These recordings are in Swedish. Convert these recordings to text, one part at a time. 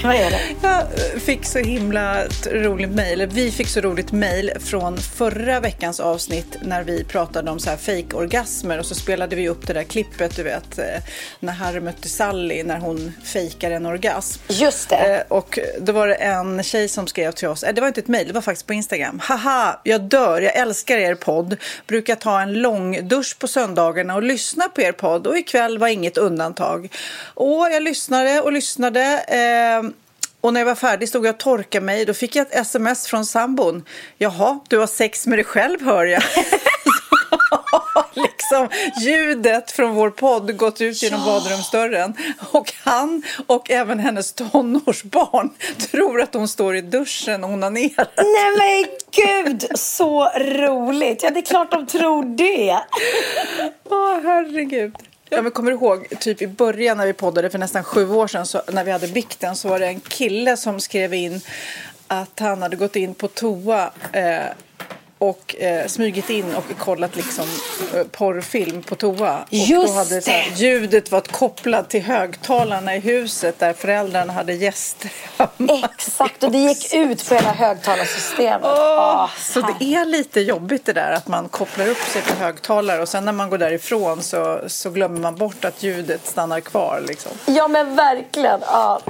Vad är det? jag fick så himla roligt mejl. Vi fick så roligt mejl från förra veckans avsnitt när vi pratade om så här fake-orgasmer och så spelade vi upp det där klippet, du vet, eh, när Harry mötte Sally när hon fejkar en orgasm. Just det. Eh, Och då var det en tjej som skrev till oss, eh, det var inte ett mejl, det var faktiskt på Instagram. Haha, jag dör, jag älskar er podd. Brukar ta en lång dusch på söndagarna och lyssna på er podd och ikväll var inget undantag. Och jag lyssnade och lyssnade. Och när jag var färdig stod jag och torkade mig. Då fick jag ett sms från sambon. Jaha, du har sex med dig själv hör jag. liksom ljudet från vår podd gått ut genom badrumsdörren. Och han och även hennes tonårsbarn tror att hon står i duschen och onanerar. Nej men gud, så roligt. Ja, det är klart de tror det. Åh, herregud. Ja, men kommer du ihåg, typ i början när vi poddade för nästan sju år sedan, så, när vi hade bikten, så var det en kille som skrev in att han hade gått in på toa eh, och eh, smugit in och kollat liksom eh, porrfilm på toa. Och Just då hade så här, det. ljudet varit kopplat till högtalarna i huset där föräldrarna hade gäster hemma. Exakt, och det gick ut på hela högtalarsystemet. Åh, Ah, så det är lite jobbigt det där att man kopplar upp sig på högtalare och sen när man går därifrån så, så glömmer man bort att ljudet stannar kvar. Liksom. Ja men verkligen. Ja.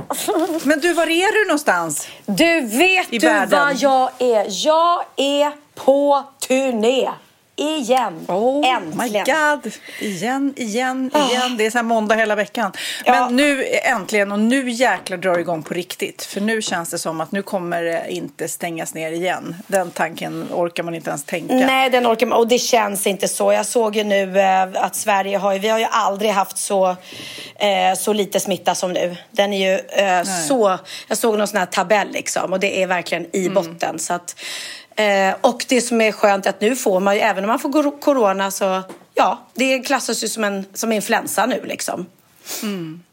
Men du, var är du någonstans? Du vet I du världen. vad jag är? Jag är på turné. Igen. Oh Äntligen. my god! Igen, igen, igen. Det är så här måndag hela veckan. Ja. Men nu äntligen, och nu jäklar drar det igång på riktigt. För nu känns det som att nu kommer det inte stängas ner igen. Den tanken orkar man inte ens tänka. Nej, den orkar man. Och det känns inte så. Jag såg ju nu eh, att Sverige har vi har ju aldrig haft så, eh, så lite smitta som nu. Den är ju eh, så, jag såg någon sån här tabell liksom och det är verkligen i Mm. botten. Så att, eh, och det som är skönt är att nu får man ju, även om man får corona så, ja, det klassas ju som en som influensa nu liksom.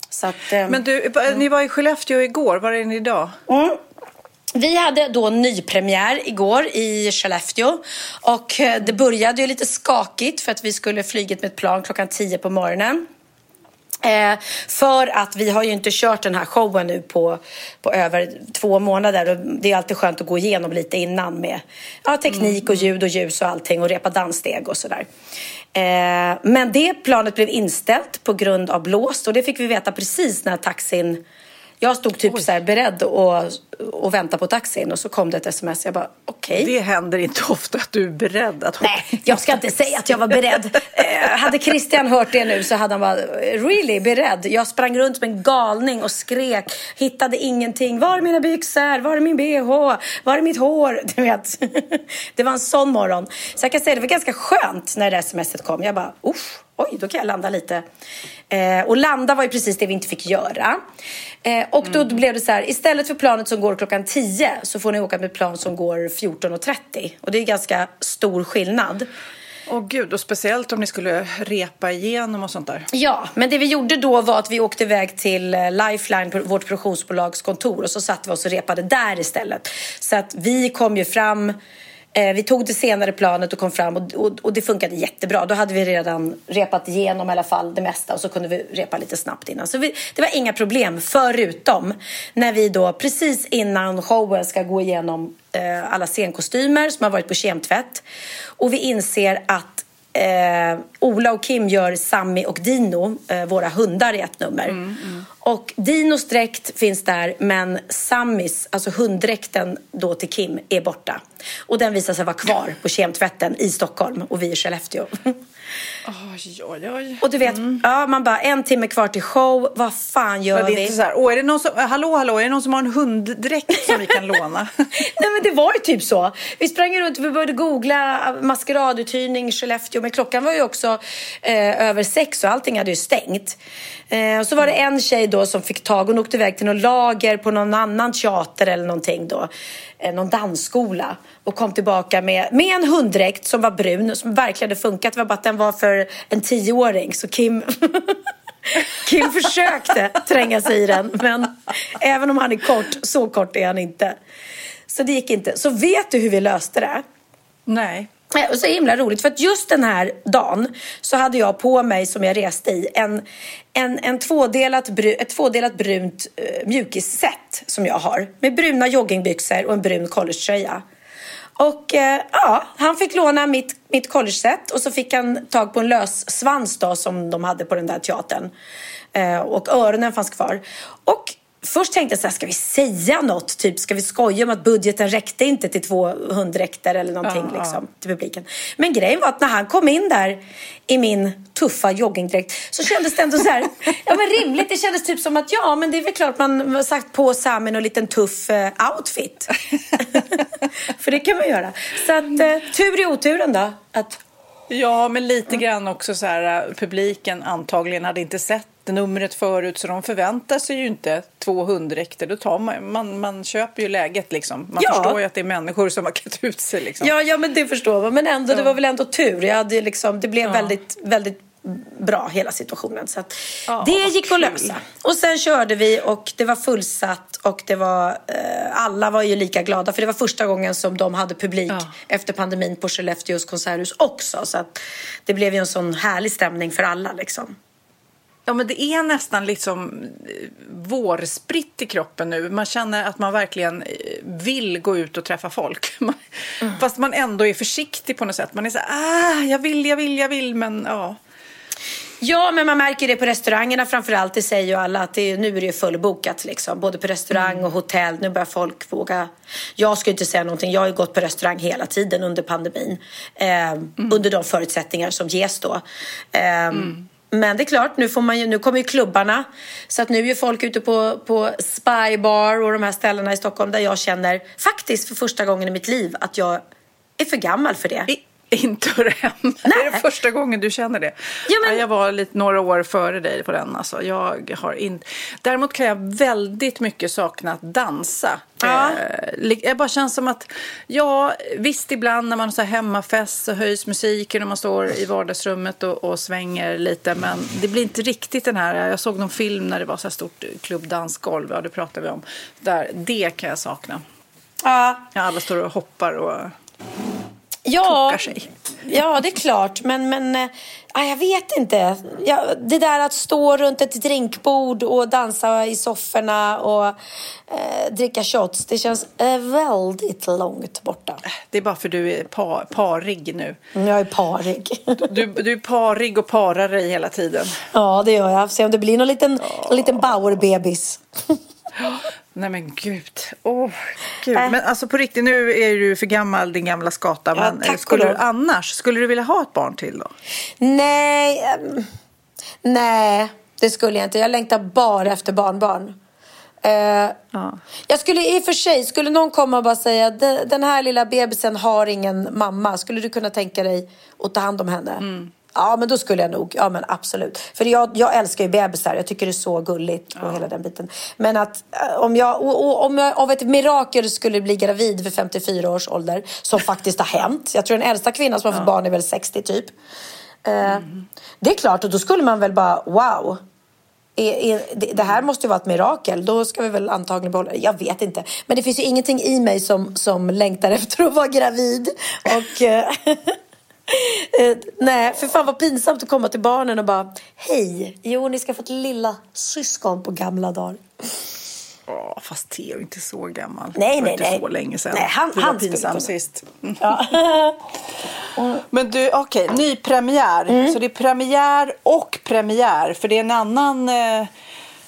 Så att, eh, Mm. Men du, ni var i Skellefteå igår. Var är ni idag? Mm. Vi hade då nypremiär igår i Skellefteå och eh, det började ju lite skakigt för att vi skulle flygit med ett plan klockan 10 på morgonen. Eh, för att vi har ju inte kört den här showen nu på, på över två månader. Och det är alltid skönt att gå igenom lite innan med ja, teknik och ljud och ljus och allting och repa danssteg och sådär. Eh, men det planet blev inställt på grund av blåst och det fick vi veta precis när taxin jag stod typ så här beredd och, och väntade på taxin och så kom det ett sms. Jag bara okej. Det händer inte ofta att du är beredd att Nej, jag ska inte säga att jag var beredd. Eh, hade Christian hört det nu så hade han bara, really beredd? Jag sprang runt som en galning och skrek, hittade ingenting. Var är mina byxor? Var är min bh? Var är mitt hår? Du vet. Det var en sån morgon. Så jag kan säga det var ganska skönt när det smset kom. Jag bara, usch. Oj, då kan jag landa lite. Eh, och landa var ju precis det vi inte fick göra. Eh, och då blev det så här, istället för planet som går klockan 10 så får ni åka med ett plan som går 14.30. Och det är ganska stor skillnad. Åh gud, och speciellt om ni skulle repa igenom och sånt där. Ja, men det vi gjorde då var att vi åkte iväg till eh, Lifeline, vårt produktionsbolags kontor och så satte vi oss och repade där istället. Så att vi kom ju fram Eh, vi tog det senare planet och kom fram och, och, och, det funkade jättebra. Då hade vi redan repat igenom i alla fall det mesta och så kunde vi repa lite snabbt innan. Så vi, det var inga problem förutom när vi då precis innan showen ska gå igenom eh, alla scenkostymer som har varit på kemtvätt och vi inser att eh, Ola och Kim gör Sammy och Dino, eh, våra hundar, i ett nummer. Mm, mm. Och Dinos dräkt finns där, men Sammys, alltså hunddräkten då till Kim, är borta. Och den visar sig vara kvar på kemtvätten i Stockholm och vi i Skellefteå. Oj, oj, oj. Och du vet, mm. ja, man bara en timme kvar till show. Vad fan gör vi? Inte så här, Åh, är det någon som, hallå, hallå, är det någon som har en hunddräkt som vi kan låna? Nej, men det var ju typ så. Vi sprang runt, vi började googla maskeraduthyrning Skellefteå, men klockan var ju också eh, över sex och allting hade ju stängt. Eh, och så var det en tjej då som fick tag, hon åkte iväg till någon lager på någon annan teater eller någonting då. Eh, någon dansskola och kom tillbaka med, med en hunddräkt som var brun som verkligen hade funkat. Det var bara att den var för en tioåring så Kim Kim försökte tränga sig i den men även om han är kort, så kort är han inte. Så det gick inte. Så vet du hur vi löste det? Nej. Och så himla roligt för att just den här dagen så hade jag på mig som jag reste i en, en, en tvådelat, ett tvådelat brunt uh, mjukisset som jag har med bruna joggingbyxor och en brun collegetröja. Och eh, ja, han fick låna mitt, mitt collegeset och så fick han tag på en lös svans då som de hade på den där teatern. Eh, och öronen fanns kvar. Och Först tänkte jag så här, ska vi säga något? Typ, ska vi skoja om att budgeten räckte inte till två hunddräkter eller någonting ja, liksom, till publiken? Men grejen var att när han kom in där i min tuffa joggingdräkt så kändes det ändå så här, ja men rimligt. Det kändes typ som att ja, men det är väl klart man har sagt på Sami någon liten tuff uh, outfit. För det kan man göra. Så att uh, tur i oturen då. Att... Ja, men lite grann också så här, publiken antagligen hade inte sett numret förut så de förväntar sig ju inte två hunddräkter. Då tar man, man, man köper ju läget liksom. Man ja. förstår ju att det är människor som har klätt ut sig liksom. Ja, ja men det förstår man. Men ändå, ja. det var väl ändå tur. Jag hade liksom, det blev ja. väldigt, väldigt bra hela situationen. Så ja, det gick att lösa. Och sen körde vi och det var fullsatt och det var, eh, alla var ju lika glada för det var första gången som de hade publik ja. efter pandemin på Skellefteås konserthus också. Så det blev ju en sån härlig stämning för alla liksom. Ja, men det är nästan liksom eh, vårspritt i kroppen nu. Man känner att man verkligen eh, vill gå ut och träffa folk. mm. Fast man ändå är försiktig på något sätt. Man är så här, ah, jag vill, jag vill, jag vill, men ja. Ja, men man märker det på restaurangerna framförallt. Det säger ju alla att det nu är det fullbokat liksom. Både på restaurang och hotell. Nu börjar folk våga. Jag ska inte säga någonting. Jag har ju gått på restaurang hela tiden under pandemin. Eh, mm. Under de förutsättningar som ges då. Eh, mm. Men det är klart, nu, får man ju, nu kommer ju klubbarna. Så att nu är folk ute på, på Spybar och de här ställena i Stockholm där jag känner faktiskt för första gången i mitt liv att jag är för gammal för det. I, inte hör hemma. Det är det första gången du känner det. Ja, men... Jag var lite några år före dig på den. Alltså. Jag har in... Däremot kan jag väldigt mycket sakna att dansa. Ja. Eh, det bara känns som att, ja visst ibland när man har hemmafest så höjs musiken och man står i vardagsrummet och, och, svänger lite. Men det blir inte riktigt den här, jag såg någon film när det var så här stort klubbdansgolv, ja det pratade vi om. Där, det kan jag sakna. Ja. ja alla står och hoppar och ja, sig. Ja, det är klart. Men, men äh, jag vet inte. Ja, det där att stå runt ett drinkbord och dansa i sofforna och äh, dricka shots, det känns äh, väldigt långt borta. Det är bara för du är par, parig nu. Mm, jag är parig. Du, du är parig och parar dig hela tiden. Ja, det gör jag. Se om det blir någon liten, oh. liten Bauer-bebis. Nej men gud. Oh, gud. Äh. Men alltså på riktigt, nu är du för gammal din gamla skata. Ja, men skulle du annars, skulle du vilja ha ett barn till då? Nej, um, nej det skulle jag inte. Jag längtar bara efter barnbarn. Uh, ja. Jag skulle i och för sig, skulle någon komma och bara säga den här lilla bebisen har ingen mamma. Skulle du kunna tänka dig att ta hand om henne? Mm. Ja, men då skulle jag nog. Ja, men absolut. För jag, jag älskar ju bebisar. Jag tycker det är så gulligt och ja. hela den biten. Men att eh, om jag, och, och, om jag av ett mirakel skulle bli gravid vid 54 års ålder, som faktiskt har hänt. Jag tror den äldsta kvinnan som har fått barn är väl 60 typ. Eh, mm. Det är klart, och då skulle man väl bara wow. är, är, det, det här måste ju vara ett mirakel. Då ska vi väl antagligen behålla det. Jag vet inte. Men det finns ju ingenting i mig som, som längtar efter att vara gravid. Och... eh, nej, för fan vad pinsamt att komma till barnen och bara Hej, jo ni ska få ett lilla syskon på gamla dagar. Åh, fast Theo är inte så gammal. Nej, nej, inte nej. så länge sedan. Nej, han- var kunna. sist. Ja. Men du, okej, ny premiär. Mm. Så det är premiär och premiär. För det är en annan, eh,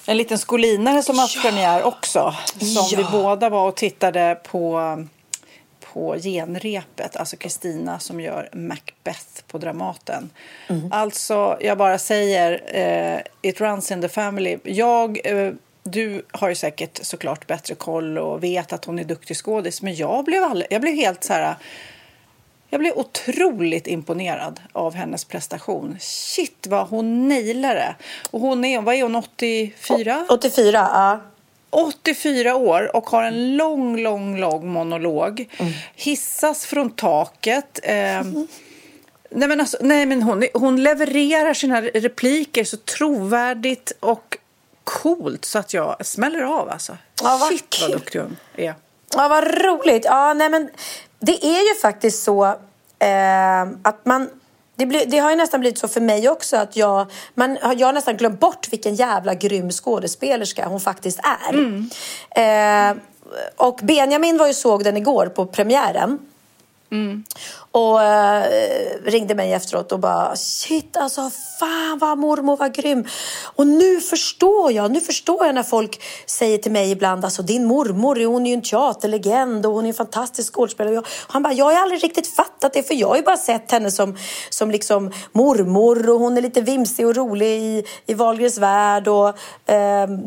en liten skolinare som har haft premiär också. Som Ja. vi båda var och tittade på, på genrepet. Alltså Kristina som gör Macbeth på Dramaten. Mm. Alltså, jag bara säger, eh, it runs in the family. Jag... Eh, du har ju säkert såklart bättre koll och vet att hon är duktig skådis. Men jag blev, all, jag blev helt så här... Jag blev otroligt imponerad av hennes prestation. Shit, vad hon nailade det. Och hon är, vad är hon, 84? 84, ja. 84 år och har en lång, lång, lång monolog. Hissas från taket. Eh, nej, men alltså, nej, men hon, hon levererar sina repliker så trovärdigt och coolt så att jag smäller av. Alltså. Ja, vad Shit, vad kul. duktig hon är. Ja, vad roligt. Ja, nej, men det är ju faktiskt så eh, att man... Det, blir, det har ju nästan blivit så för mig också att jag, man, jag har nästan glömt bort vilken jävla grym skådespelerska hon faktiskt är. Eh, och Benjamin var ju såg den igår på premiären. Och eh, ringde mig efteråt och bara shit alltså fan vad mormor var grym. Och nu förstår jag, nu förstår jag när folk säger till mig ibland alltså din mormor hon är ju en teaterlegend och hon är en fantastisk skådespelare. Och han bara jag har aldrig riktigt fattat det för jag har ju bara sett henne som, som liksom mormor och hon är lite vimsig och rolig i, i Wahlgrens värld och ehm,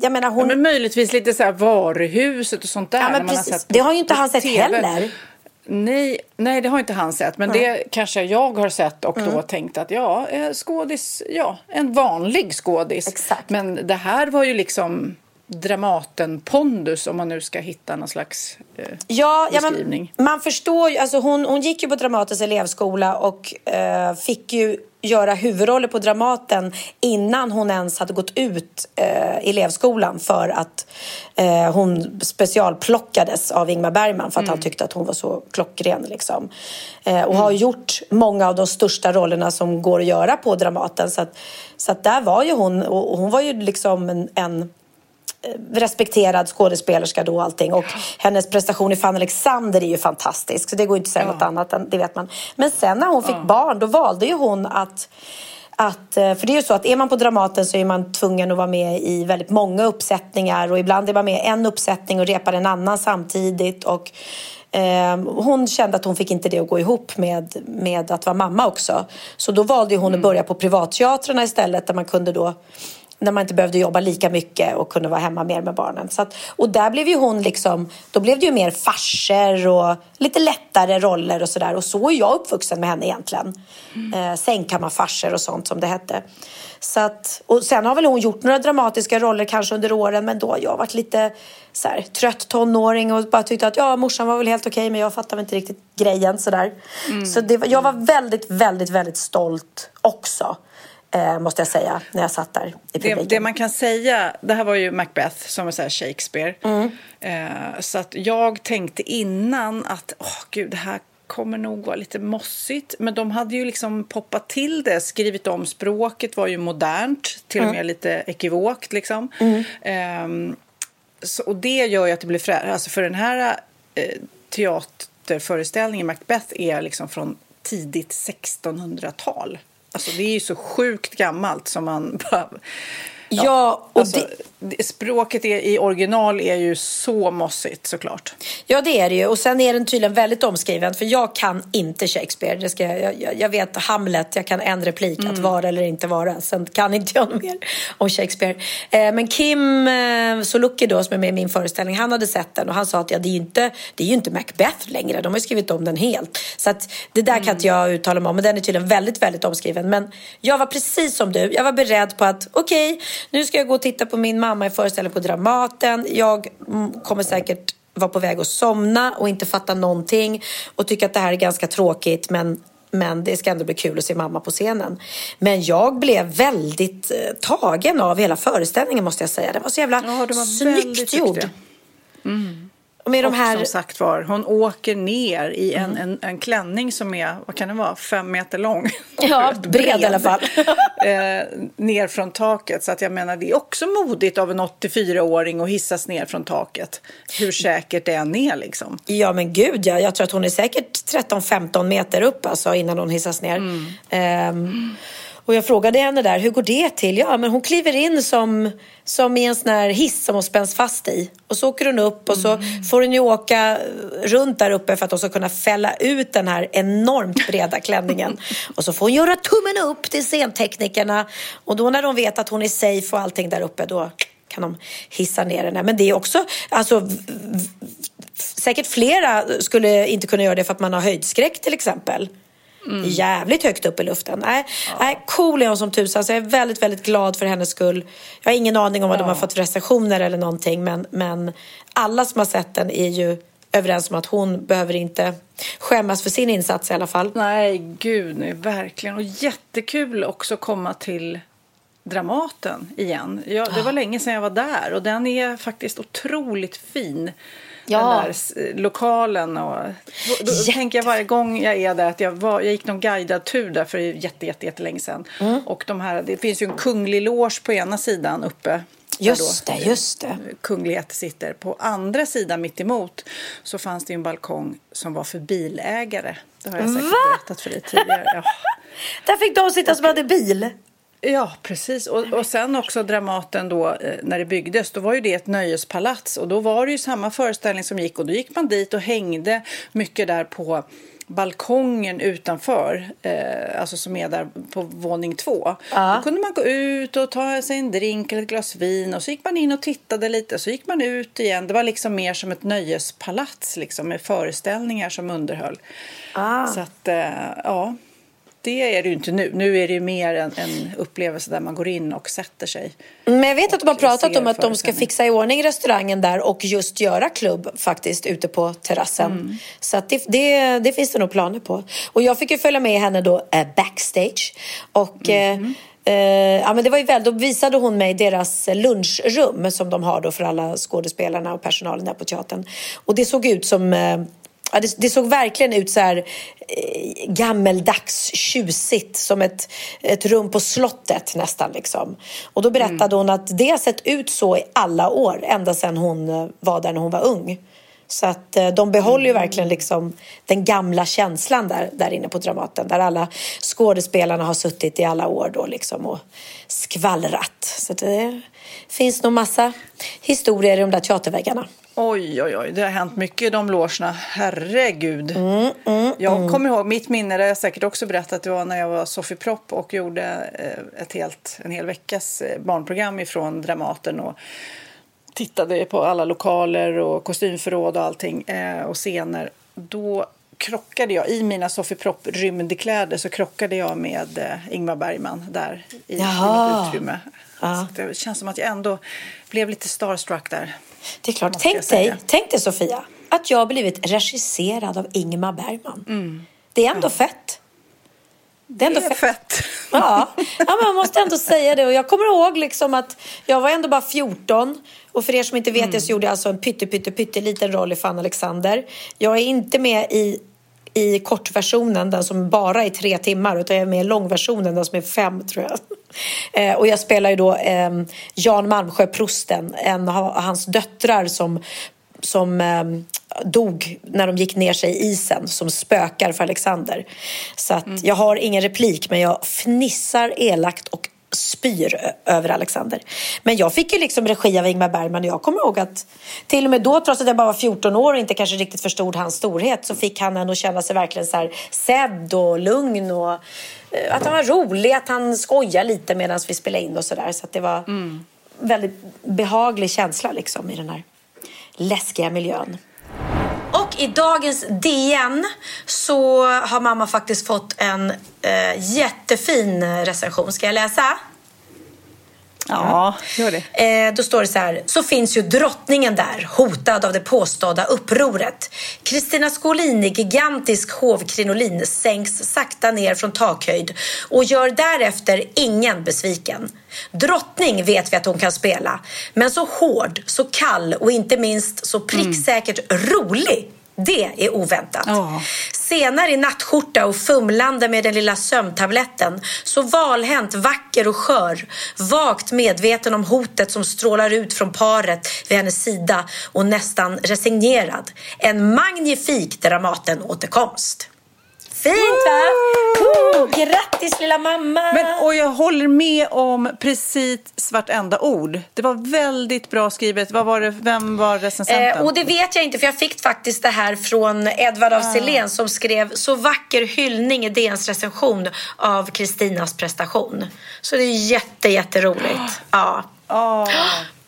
jag menar hon... Ja, men möjligtvis lite så här varuhuset och sånt där. Ja, men precis. Det har ju inte han sett TV. heller. Nej, nej, det har inte han sett. Men det kanske jag har sett och Mm. då tänkt att ja, eh, skådis, ja, en vanlig skådis. Exakt. Men det här var ju liksom Dramaten-pondus om man nu ska hitta någon slags eh, Ja, ja beskrivning. man förstår ju. Alltså hon, hon gick ju på Dramatens elevskola och eh, fick ju göra huvudroller på Dramaten innan hon ens hade gått ut eh, elevskolan för att eh, hon specialplockades av Ingmar Bergman för att han tyckte att hon var så klockren. Liksom. Eh, och har gjort många av de största rollerna som går att göra på Dramaten. Så att, så att där var ju hon, och hon var ju liksom en, en respekterad skådespelerska då och allting. Och hennes prestation i Fan Alexander är ju fantastisk. Så det går inte att säga något annat, än, det vet man. Men sen när hon fick barn, då valde ju hon att att, eh, för det är ju så att är man på Dramaten så är man tvungen att vara med i väldigt många uppsättningar och ibland är man med i en uppsättning och repar en annan samtidigt. Och, eh, hon kände att hon fick inte det att gå ihop med, med att vara mamma också. Så då valde hon att börja på privatteatrarna istället där man kunde då när man inte behövde jobba lika mycket och kunde vara hemma mer med barnen. Så att, och där blev ju hon liksom, då blev det ju mer farser och lite lättare roller och sådär. Och så är jag uppvuxen med henne egentligen. Eh, sängkammarfarser och sånt som det hette. Så att, och sen har väl hon gjort några dramatiska roller kanske under åren men då har jag varit lite så här, trött tonåring och bara tyckte att ja, morsan var väl helt okej men jag fattar väl inte riktigt grejen sådär. Så det, jag var väldigt, väldigt, väldigt stolt också. Eh, måste jag säga, när jag satt där i Det, publiken. det man kan säga, det här var ju Macbeth som är så här Shakespeare. Mm. Eh, så att jag tänkte innan att åh gud, det här kommer nog vara lite mossigt. Men de hade ju liksom poppat till det, skrivit om språket var ju modernt, till Mm. och med lite ekivokt liksom. Ehm, så, och det gör ju att det blir fräschare. Alltså för den här eh, teaterföreställningen, Macbeth, är liksom från tidigt 1600-tal. Alltså det är ju så sjukt gammalt som man bara... Ja, och alltså, det... Språket är, i original är ju så mossigt såklart. Ja, det är det ju. Och sen är den tydligen väldigt omskriven. För jag kan inte Shakespeare. Det ska jag, jag, jag vet Hamlet, jag kan en replik, Mm. att vara eller inte vara. Sen kan inte jag mer om Shakespeare. Eh, men Kim eh, Sulocki då, som är med i min föreställning, han hade sett den och han sa att ja, det, är ju inte, det är ju inte Macbeth längre. De har ju skrivit om den helt. Så att det där kan inte jag uttala mig om. Men den är tydligen väldigt, väldigt omskriven. Men jag var precis som du. Jag var beredd på att okej, nu ska jag gå och titta på min mamma i föreställning på Dramaten. Jag mm, kommer säkert vara på väg att somna och inte fatta någonting och tycka att det här är ganska tråkigt men men det ska ändå bli kul att se mamma på scenen. Men jag blev väldigt eh, tagen av hela föreställningen måste jag säga. Den var så jävla Ja, var snyggt gjord. duktiga. Och med de Och här... som sagt var, hon åker ner i en, en, en klänning som är, vad kan det vara, fem meter lång. Ja, bred i alla fall. eh, ner från taket. Så att jag menar, det är också modigt av en 84-åring att hissas ner från taket. Hur säkert det än är liksom. Ja men gud ja, jag tror att hon är säkert 13-15 meter upp alltså, innan hon hissas ner. Ehm, och jag frågade henne där, hur går det till? Ja men hon kliver in som, som i en sån här hiss som hon spänns fast i. Och så åker hon upp och så får hon ju åka runt där uppe för att hon ska kunna fälla ut den här enormt breda klänningen. och så får hon göra tummen upp till scenteknikerna. Och då när de vet att hon är safe och allting där uppe då kan de hissa ner henne. Men det är också, alltså säkert flera skulle inte kunna göra det för att man har höjdskräck till exempel. Jävligt högt upp i luften. Nej, nej, cool är hon som tusan. Så jag är väldigt, väldigt glad för hennes skull. Jag har ingen aning om vad de har fått för recensioner eller någonting. Men, men alla som har sett den är ju överens om att hon behöver inte skämmas för sin insats i alla fall. Nej, gud, nej, verkligen. Och jättekul också att komma till Dramaten igen. Jag, det var länge sedan jag var där och den är faktiskt otroligt fin. Ja. Den där lokalen. Och, då, då Jätte- tänker jag varje gång jag är där att jag, var, jag gick någon guidad tur där för jätte, jätte, jättelänge sedan. Mm. Och de här, det finns ju en kunglig loge på ena sidan uppe. Just det, just det. kungligheter sitter. På andra sidan mitt emot så fanns det en balkong som var för bilägare. Det har jag säkert Va? berättat för dig tidigare. Ja. Där fick de sitta som hade bil. Ja, precis. Och, och sen också Dramaten då, eh, när det byggdes, då var ju det ett nöjespalats. Och då var det ju samma föreställning som gick. Och då gick man dit och hängde mycket där på balkongen utanför, eh, alltså som är där på våning två. Då kunde man gå ut och ta sig en drink eller ett glas vin och så gick man in och tittade lite så gick man ut igen. Det var liksom mer som ett nöjespalats liksom, med föreställningar som underhöll. Så att, eh, ja, det är det ju inte nu. Nu är det ju mer en, en upplevelse där man går in och sätter sig. Men jag vet att de har pratat om att de ska fixa i ordning restaurangen där och just göra klubb faktiskt ute på terrassen. Så att det, det, det finns det nog planer på. Och jag fick ju följa med henne då eh, backstage. Och eh, eh, ja, men det var ju väl, då visade hon mig deras lunchrum som de har då för alla skådespelarna och personalen där på teatern. Och det såg ut som eh, Ja, det, det såg verkligen ut så här eh, gammeldags, tjusigt, som ett, ett rum på slottet nästan. Liksom. Och då berättade hon att det har sett ut så i alla år, ända sedan hon eh, var där när hon var ung. Så att eh, de behåller ju verkligen liksom den gamla känslan där, där inne på Dramaten. Där alla skådespelarna har suttit i alla år då liksom och skvallrat. Så det finns nog massa historier i de där teaterväggarna. Oj, oj, oj. Det har hänt mycket i de logerna. Herregud. jag kommer ihåg, mitt minne, det har jag säkert också berättat, det var när jag var Sofie Propp och gjorde eh, ett helt, en hel veckas eh, barnprogram ifrån Dramaten. Och tittade på alla lokaler och kostymförråd och allting eh, och scener. Då krockade jag, i mina Sofie Propp rymdkläder så krockade jag med Ingmar Bergman där i, i Jaha. mitt utrymme. Ja. Det känns som att jag ändå blev lite starstruck där. Det är klart. Tänk dig, tänk dig Sofia, att jag har blivit regisserad av Ingmar Bergman. Det är ändå fett. Det är ändå Mm. Det är fett. fett. Ja. ja, men man måste ändå säga det. Och jag kommer ihåg liksom att jag var ändå bara 14. Och för er som inte vet Mm. det så gjorde jag alltså en pytte, pytte, pytte liten roll i Fan Alexander. Jag är inte med i i kortversionen, den som bara är tre timmar, utan jag är med i långversionen, den som är fem tror jag. Eh, och jag spelar ju då eh, Jan Malmsjö, prosten, en av hans döttrar som, som eh, dog när de gick ner sig i isen, som spökar för Alexander. Så att jag har ingen replik, men jag fnissar elakt och spyr över Alexander. Men jag fick ju liksom regi av Ingmar Bergman och jag kommer ihåg att till och med då, trots att jag bara var 14 år och inte kanske riktigt förstod hans storhet, så fick han en att känna sig verkligen så här sedd och lugn och eh, att han var rolig, att han skojar lite medan vi spelade in och sådär. Så att det var en väldigt behaglig känsla liksom i den här läskiga miljön. I dagens DN så har mamma faktiskt fått en eh, jättefin recension. Ska jag läsa? Ja, gör det. Eh, då står det så här. Så finns ju drottningen där, hotad av det påstådda upproret. Kristina Skolini, gigantisk hovkrinolin, sänks sakta ner från takhöjd och gör därefter ingen besviken. Drottning vet vi att hon kan spela, men så hård, så kall och inte minst så pricksäkert rolig det är oväntat. Ja. Senare i nattskjorta och fumlande med den lilla sömntabletten. Så valhänt, vacker och skör. Vagt medveten om hotet som strålar ut från paret vid hennes sida och nästan resignerad. En magnifik Dramaten-återkomst. Fint va? Oh, grattis lilla mamma! Men, och jag håller med om precis vartenda ord. Det var väldigt bra skrivet. Vad var det, vem var recensenten? Eh, och det vet jag inte för jag fick faktiskt det här från Edvard af Sillén som skrev så vacker hyllning i DNs recension av Kristinas prestation. Så det är jätte, jätteroligt. Ja. Åh,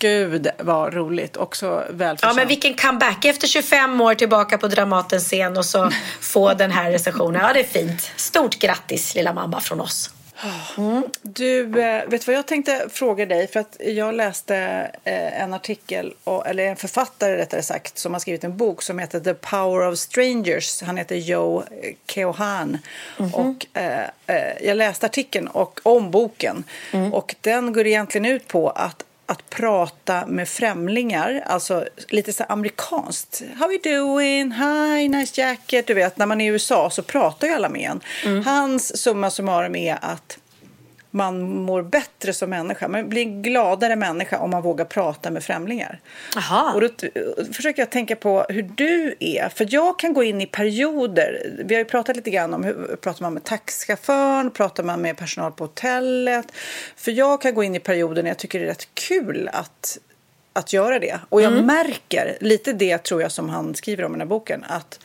gud vad roligt. Också välförtjänt. Ja, men vilken comeback. Efter 25 år tillbaka på Dramatens scen och så få den här recensionen. Ja, det är fint. Stort grattis lilla mamma från oss. Du, eh, vet du vad jag tänkte fråga dig? För att jag läste eh, en artikel, eller en författare rättare sagt, som har skrivit en bok som heter The Power of Strangers. Han heter Joe Keohane. Och, eh, eh, jag läste artikeln och, om boken. Och den går egentligen ut på att att prata med främlingar, alltså lite så amerikanskt. How you doing? Hi, nice jacket. Du vet, när man är i USA så pratar ju alla med en. Hans summa summarum är att man mår bättre som människa. Man blir en gladare människa om man vågar prata med främlingar. Aha. Och då försöker jag tänka på hur du är. För jag kan gå in i perioder. Vi har ju pratat lite grann om hur pratar man med taxichauffören, pratar man med personal på hotellet. För jag kan gå in i perioder när jag tycker det är rätt kul att, att göra det. Och jag märker lite det tror jag som han skriver om i den här boken. Att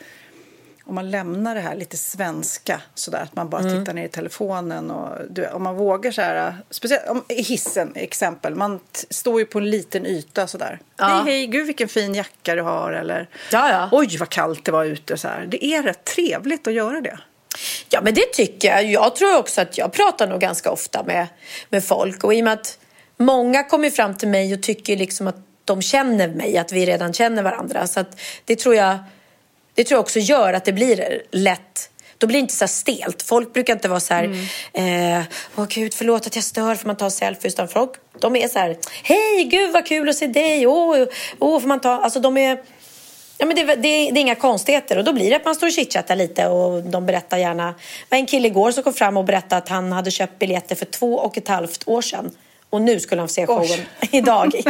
om man lämnar det här lite svenska sådär att man bara tittar ner i telefonen och du, om man vågar så här speciellt om, i hissen exempel man står ju på en liten yta sådär Ja. hej hej gud vilken fin jacka du har eller Ja, ja. oj vad kallt det var ute så här det är rätt trevligt att göra det Ja, men det tycker jag. Jag tror också att jag pratar nog ganska ofta med, med folk. Och i och med att många kommer fram till mig och tycker liksom att de känner mig, att vi redan känner varandra. Så att det tror jag det tror jag också gör att det blir lätt då blir det inte så stelt. Folk brukar inte vara så här, eh, åh gud förlåt att jag stör för man tar selfies. Utan folk, de är så här, hej gud vad kul att se dig, åh, åh får man ta, alltså de är Ja, men det, det, det är inga konstigheter och då blir det att man står och chitchattar lite och de berättar gärna. Det var en kille igår som kom fram och berättade att han hade köpt biljetter för två och ett halvt år sedan. Och nu skulle han få se showen idag i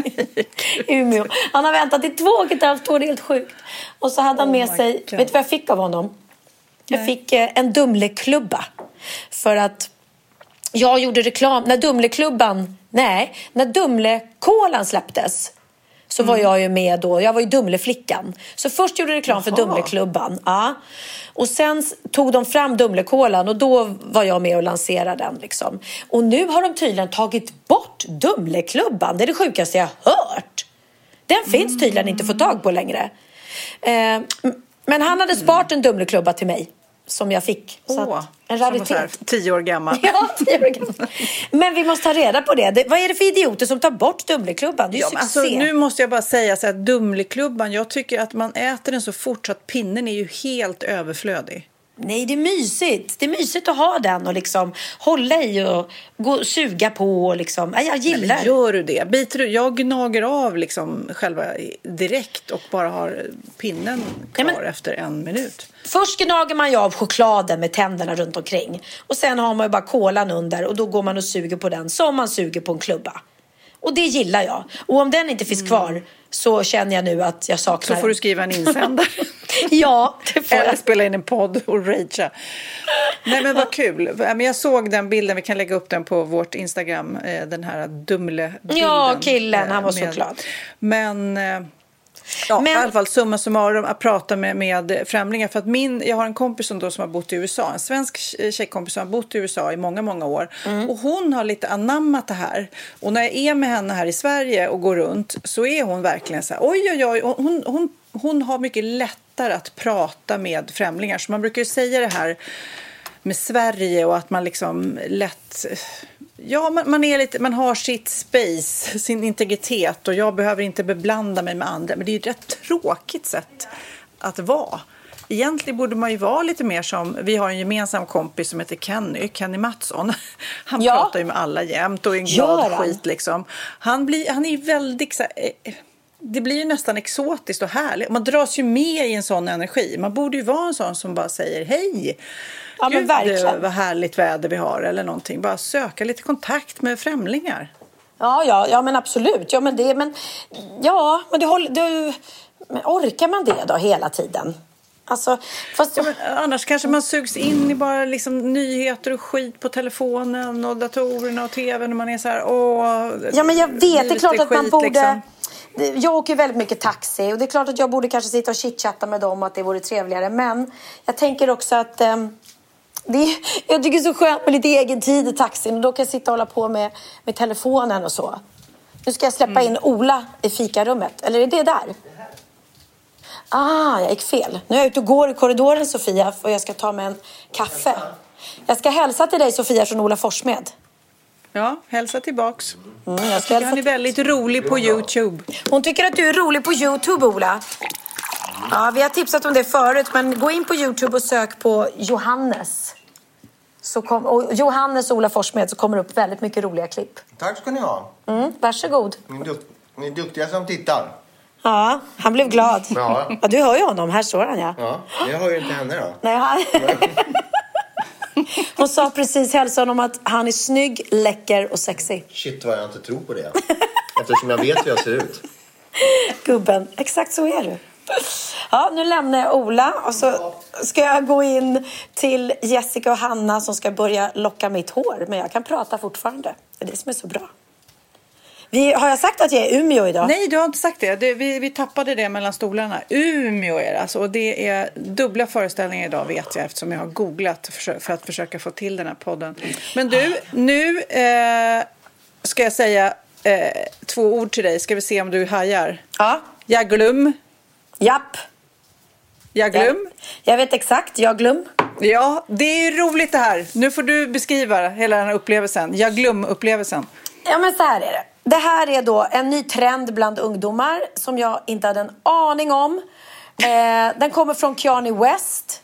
Umeå. Han har väntat i två och ett halvt år, det är helt sjukt. Och så hade han Oh med sig, God. vet du vad jag fick av honom? Jag fick eh, en Dumleklubba. För att jag gjorde reklam, när Dumleklubban, nej, när Dumlekolan släpptes så var jag ju med då, jag var ju Dumleflickan. Så först gjorde reklam för. Dumleklubban. Ja. Och sen tog de fram Dumlekolan och då var jag med och lanserade den. Liksom. Och nu har de tydligen tagit bort Dumleklubban. Det är det sjukaste jag hört. Den finns tydligen inte att få tag på längre. Eh, men han hade sparat en Dumleklubba till mig som jag fick. Åh, en så här raritet. tio år gammal Ja, tio år gammal. Men vi måste ta reda på det. det. Vad är det för idioter som tar bort Dumleklubban? Det är Ja, alltså, succé. nu måste jag bara säga så här, Dumleklubban, jag tycker att man äter den så fort så att pinnen är ju helt överflödig. Nej, det är mysigt. Det är mysigt att ha den och liksom hålla i och gå, suga på. Och liksom. Ja, jag gillar Men gör du det? Biter du? Jag gnager av liksom själva direkt och bara har pinnen kvar Nej, men- efter en minut. Först gnager man ju av chokladen med tänderna runt omkring. Och sen har man ju bara kolan under och då går man och suger på den som man suger på en klubba. Och det gillar jag. Och om den inte finns kvar så känner jag nu att jag Så saknar får du skriva en insändare. Ja, det får Eller jag. spela in en podd och ragea. Nej men vad kul. Men jag såg den bilden, vi kan lägga upp den på vårt Instagram. eh, Den här Dumle-bilden. Ja, killen, han var eh, så glad. Men... Ja, Men- i alla fall summa summarum att prata med, med främlingar. För att min, jag har en kompis som, då, som har bott i USA, en svensk tjejkompis som har bott i USA i många, många år. Mm. Och hon har lite anammat det här. Och när jag är med henne här i Sverige och går runt så är hon verkligen så här, oj, oj, oj. Hon, hon, hon har mycket lättare att prata med främlingar. Så man brukar ju säga det här med Sverige och att man liksom lätt ja, man, man, är lite, man har sitt space, sin integritet och jag behöver inte beblanda mig med andra. Men det är ett rätt tråkigt sätt att vara. Egentligen borde man ju vara lite mer som, vi har en gemensam kompis som heter Kenny, Kenny Mattsson. Han ja. pratar ju med alla jämt och är en glad skit liksom. Han, blir, han är ju väldigt så här, eh, det blir ju nästan exotiskt och härligt. Man dras ju med i en sån energi. Man borde ju vara en sån som bara säger hej. Ja, Gud, men verkligen. vad härligt väder vi har eller någonting. Bara söka lite kontakt med främlingar. Ja, ja, ja men absolut. Ja, men det, men, ja, men det håller, du, men orkar man det då hela tiden? Alltså, fast... ja, annars kanske man sugs in i bara liksom nyheter och skit på telefonen och datorerna och tvn och man är så här, åh, Ja, men jag vet. Det är klart att man borde... Liksom. Jag åker väldigt mycket taxi och det är klart att jag borde kanske sitta och chitchatta med dem och att det vore trevligare. Men jag tänker också att um, det är, jag tycker det är så skönt med lite egen tid i taxin och då kan jag sitta och hålla på med, med telefonen och så. Nu ska jag släppa mm. in Ola i fikarummet. Eller är det där? Ah, jag gick fel. Nu är jag ute och går i korridoren Sofia och jag ska ta mig en kaffe. Jag ska hälsa till dig Sofia från Ola Forssmed. Ja, hälsa tillbaks. Mm, jag ska hälsa Han är väldigt rolig på Youtube. Hon tycker att du är rolig på Youtube, Ola. Ja, vi har tipsat om det förut, men gå in på Youtube och sök på Johannes. Så kom, och Johannes och Ola Forssmed så kommer det upp väldigt mycket roliga klipp. Tack ska ni ha. Mm, varsågod. Ni är, duk ni är duktiga som tittar. Ja, han blev glad. Ja. ja du hör ju honom. Här står han ja. Ja, jag hör ju inte henne då. Nej, han... Hon sa precis hälsa honom att han är snygg, läcker och sexig. Shit vad jag inte tror på det. Eftersom jag vet hur jag ser ut. Gubben, exakt så är du. Ja, nu lämnar jag Ola och så ska jag gå in till Jessica och Hanna som ska börja locka mitt hår. Men jag kan prata fortfarande. Det är det som är så bra. Vi, har jag sagt att jag är i Umeå idag? Nej, du har inte sagt det. det vi, vi tappade det mellan stolarna. Umeå är det alltså. Och det är dubbla föreställningar idag vet jag eftersom jag har googlat för, för att försöka få till den här podden. Men du, nu eh, ska jag säga eh, två ord till dig. Ska vi se om du hajar? Ja. Jaglum. Japp. Jaglum. Jag, jag vet exakt. Jaglum. Ja, det är roligt det här. Nu får du beskriva hela den här upplevelsen. Jaglum-upplevelsen. Ja, men så här är det. Det här är då en ny trend bland ungdomar som jag inte hade en aning om. Eh, den kommer från Kanye West.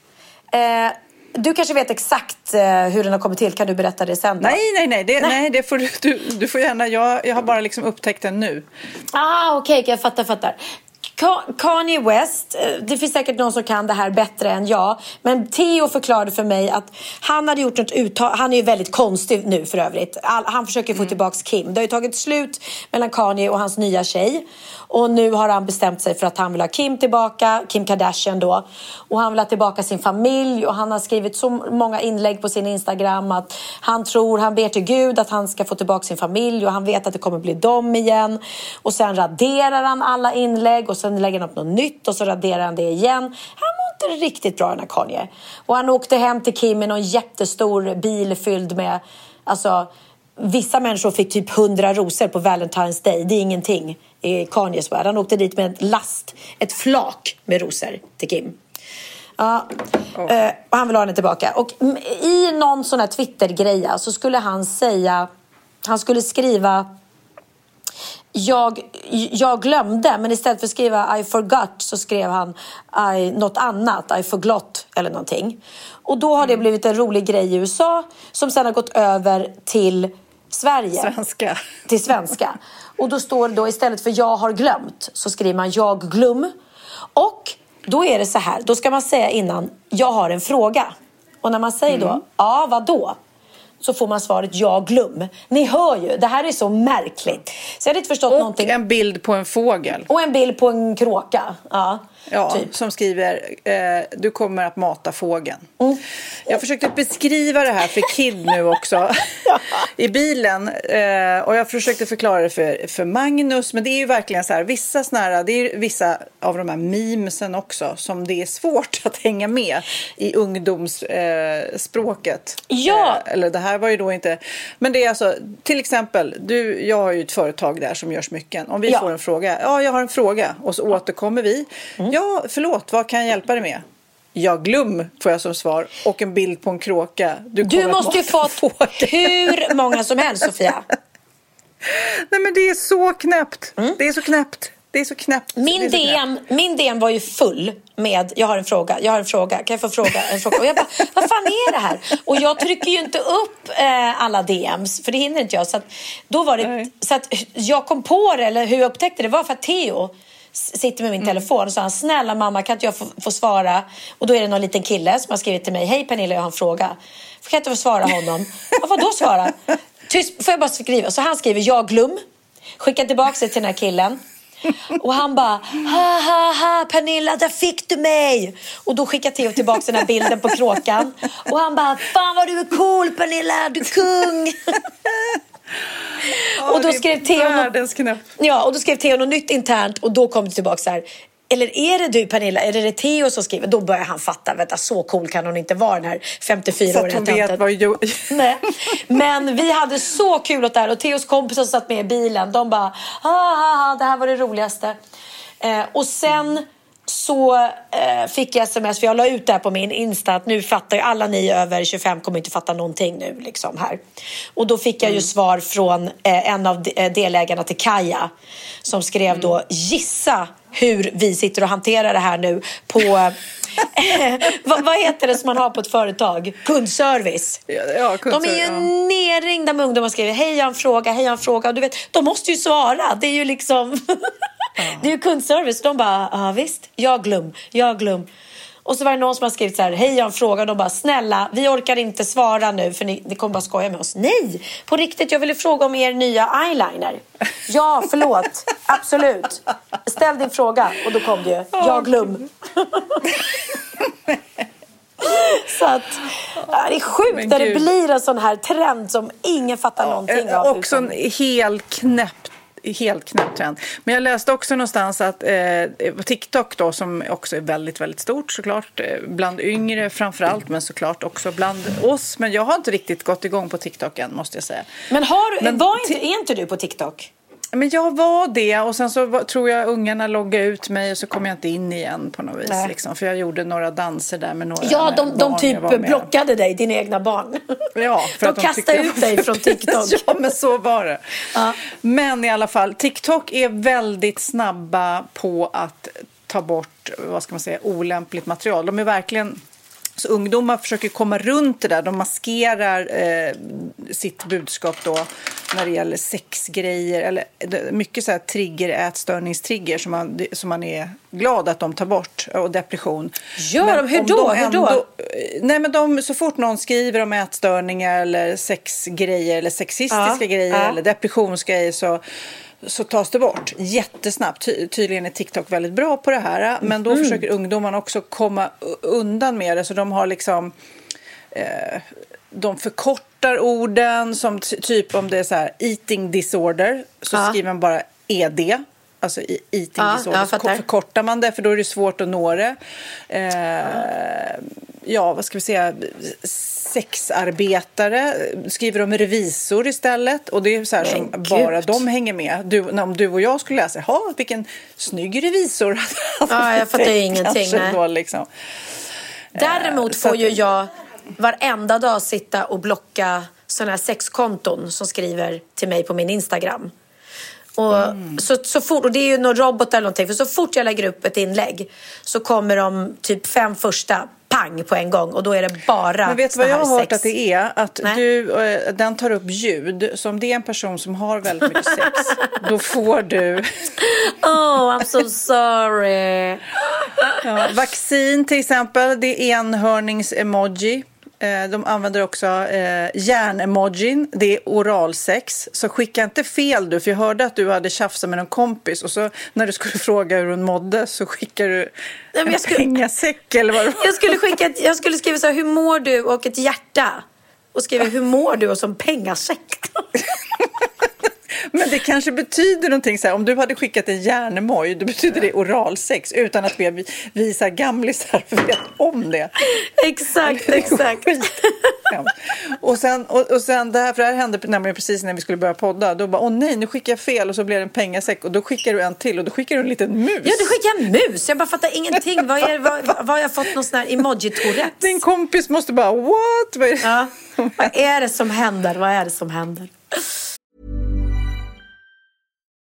Eh, du kanske vet exakt eh, hur den har kommit till. Kan du berätta det sen? Då? Nej, nej, nej. Det, nej. nej det får du, du, du, får gärna. Jag, jag har bara liksom upptäckt den nu. Ah, Okej, okay, jag fattar, fattar. Kanye West, eh, det finns säkert någon som kan det här bättre än jag. Men Theo förklarade för mig att han hade gjort något uttal. Han är ju väldigt konstig nu för övrigt. Han försöker få mm. tillbaka Kim. Det har ju tagit slut mellan Kanye och hans nya tjej. Och nu har han bestämt sig för att han vill ha Kim tillbaka, Kim Kardashian då. Och han vill ha tillbaka sin familj och han har skrivit så många inlägg på sin Instagram att han tror, han ber till Gud att han ska få tillbaka sin familj och han vet att det kommer bli dem igen. Och sen raderar han alla inlägg och sen lägger han upp något nytt och så raderar han det igen. Han mår inte riktigt bra den här Kanye. Och han åkte hem till Kim i någon jättestor bil fylld med, alltså Vissa människor fick typ hundra rosor på Valentine's Day. Det är ingenting i Kanyes värld. Han åkte dit med en last, ett flak med rosor till Kim. Ja, oh. och han vill ha henne tillbaka. Och i någon sån här Twitter-greja så skulle han säga, han skulle skriva jag, jag glömde, men istället för att skriva I forgot så skrev han I, något annat, I forgot eller någonting. Och då har det mm. blivit en rolig grej i USA som sen har gått över till Sverige. Svenska. Till svenska. Och då står det då istället för jag har glömt så skriver man jag glöm. Och då är det så här, då ska man säga innan jag har en fråga. Och när man säger mm. då ja vad då? så får man svaret ja glöm. Ni hör ju, det här är så märkligt. Så jag hade inte förstått och någonting. en bild på en fågel. Och en bild på en kråka. Ja. Ja, typ. som skriver eh, du kommer att mata fågeln. Mm. Jag försökte beskriva det här för Kid nu också i bilen. Eh, och jag försökte förklara det för, för Magnus. Men det är ju verkligen så här, vissa snära, det är vissa av de här memesen också som det är svårt att hänga med i ungdomsspråket. Eh, ja. Eh, eller det här var ju då inte, men det är alltså till exempel, du, jag har ju ett företag där som gör smycken. Om vi ja. får en fråga, ja jag har en fråga och så återkommer vi. Mm. Ja, förlåt, vad kan jag hjälpa dig med? Jag glöm får jag som svar och en bild på en kråka. Du att måste ju fått fågel. hur många som helst, Sofia. Nej men det är så knäppt. Det är så knäppt. Det är så knäppt. Mm. Min så knäppt. DM, min DM var ju full med jag har en fråga, jag har en fråga, kan jag få fråga en fråga? Och jag bara, vad fan är det här? Och jag trycker ju inte upp eh, alla DMs, för det hinner inte jag. Så att, då var det, Nej. så att jag kom på det, eller hur jag upptäckte det, var för att Theo sitter med min telefon och sa han, snälla mamma kan inte jag få, få svara? Och då är det någon liten kille som har skrivit till mig, hej Pernilla jag har en fråga. Kan jag inte få svara honom? Ja, vadå svara? Tyst, får jag bara skriva? Så han skriver, jag glöm. Skickar tillbaka det till den här killen. Och han bara, ha ha ha Pernilla, där fick du mig! Och då skickar Theo tillbaka den här bilden på kråkan. Och han bara, fan vad du är cool Pernilla, du är kung! Och då skrev Theo. Ja, och då skrev Theo något nytt internt och då kom det tillbaka så här. Eller är det du Pernilla? Är det, det Theo som skriver? Då börjar han fatta, vänta så cool kan hon inte vara den här Så 54-åriga att hon vet vad. Nej. Men vi hade så kul åt det här och Theos kompisar som satt med i bilen, de bara ha ha ha, det här var det roligaste. Eh, och sen så eh, fick jag sms, för jag la ut det här på min Insta att nu fattar ju alla ni över 25 kommer inte fatta någonting nu liksom här. Och då fick jag ju svar från eh, en av de- eh, delägarna till Kaja som skrev då gissa hur vi sitter och hanterar det här nu på vad, vad heter det som man har på ett företag? Kundservice. Ja, ja, De är ju ja. nerringda med ungdomar som skriver hej jag har en fråga, hej jag har en fråga. Och du vet, de måste ju svara. Det är ju liksom det är ju kundservice. De bara, ja visst, jag glöm, jag glöm. Och så var det någon som har skrivit så här, hej jag har en fråga. Och de bara, snälla, vi orkar inte svara nu för ni, ni kommer bara skoja med oss. Nej, på riktigt, jag ville fråga om er nya eyeliner. Ja, förlåt, absolut. Ställ din fråga. Och då kom det ju, jag glöm. Så att, det är sjukt när det blir en sån här trend som ingen fattar någonting Eh, av. Också utom- en helt knäpp Helt knäppt trend. Men jag läste också någonstans att eh, TikTok då, som också är väldigt, väldigt stort såklart, eh, bland yngre framför allt, men såklart också bland oss. Men jag har inte riktigt gått igång på TikTok än, måste jag säga. Men, har, Men var inte, är inte du på TikTok? Men jag var det och sen så var, tror jag ungarna loggade ut mig och så kom jag inte in igen på något vis. Liksom, för jag gjorde några danser där med några Ja, de, de typ blockade dig, dina egna barn. Ja, för de att kastade tyckte jag ut dig från. TikTok. ja, men så var det. Ja. Men i alla fall, TikTok är väldigt snabba på att ta bort vad ska man säga, olämpligt material. De är verkligen... Så ungdomar försöker komma runt det där. De maskerar eh, sitt budskap då när det gäller sexgrejer. Eller mycket så här trigger, ätstörningstrigger som man, som man är glad att de tar bort. Och depression. Gör Men de? Hur då? de Hur då? Nej, men de, så fort någon skriver om ätstörningar eller sexgrejer eller sexistiska Ja, grejer ja. eller depressionsgrejer så, så tas det bort jättesnabbt. Ty, tydligen är TikTok väldigt bra på det här. Men då försöker ungdomarna också komma undan med det. Så de har liksom... Eh, de förkortar orden som ty- typ om det är så här eating disorder så Ja. skriver man bara ED. Alltså i- eating Ja, disorder. Så förkortar man det för då är det svårt att nå det. Eh, ja, vad ska vi säga? Sexarbetare skriver om revisor istället. Och det är så här som Men bara gud. de hänger med. Du, om du och jag skulle läsa, jaha, vilken snygg revisor. Ja, jag fattar ju ingenting. Då, liksom. Däremot så får att- ju jag varenda dag sitta och blocka sådana här sexkonton som skriver till mig på min Instagram. Och, Mm. så, så fort, och det är ju någon robot eller någonting. För så fort jag lägger upp ett inlägg så kommer de typ fem första pang på en gång. Och då är det bara Men vet du vad jag har hört sex. att det är? Att Nej. du, eh, den tar upp ljud. Så om det är en person som har väldigt mycket sex, då får du Oh, I'm so sorry. Ja, vaccin till exempel, det är enhörnings-emoji. Eh, De använder också eh, hjärnemojin, det är oralsex. Så skicka inte fel du, för jag hörde att du hade tjafsat med en kompis och så när du skulle fråga hur hon mådde så skickar du men en jag skulle- pengasäck eller vad det var. Jag skulle, skicka ett, jag skulle skriva så här, hur mår du? Och ett hjärta. Och skriva, hur mår du? Och som pengasäck. Men det kanske betyder någonting så här, om du hade skickat en hjärnemoj, då betyder det oralsex utan att vi, vi så här gamlisar vet om det. exakt, Det exakt. Och sen, och, och sen det här, för det här hände nämligen precis när vi skulle börja podda. Då bara, åh nej, nu skickar jag fel och så blev det en pengasäck. Och då skickar du en till och då skickar du en liten mus. Ja, du skickar en mus. Jag bara fattar ingenting. Vad, är, vad, vad har jag fått någon sån här emoji-tourette? Din kompis måste bara, what? Vad är det? Ja. Vad är det som händer? Vad är det som händer?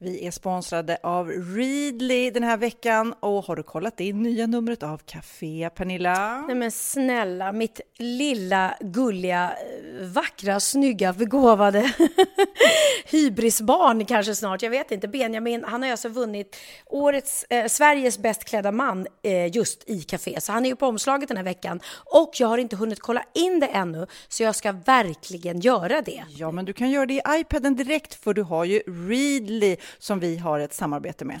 Vi är sponsrade av Readly den här veckan och har du kollat in nya numret av Café Pernilla? Nej men snälla, mitt lilla gulliga, eh, vackra, snygga, begåvade hybrisbarn kanske snart, jag vet inte. Benjamin, han har alltså vunnit årets, eh, Sveriges bäst klädda man eh, just i Café. Så han är ju på omslaget den här veckan. Och jag har inte hunnit kolla in det ännu, så jag ska verkligen göra det. Ja, men du kan göra det i iPaden direkt för du har ju Readly som vi har ett samarbete med.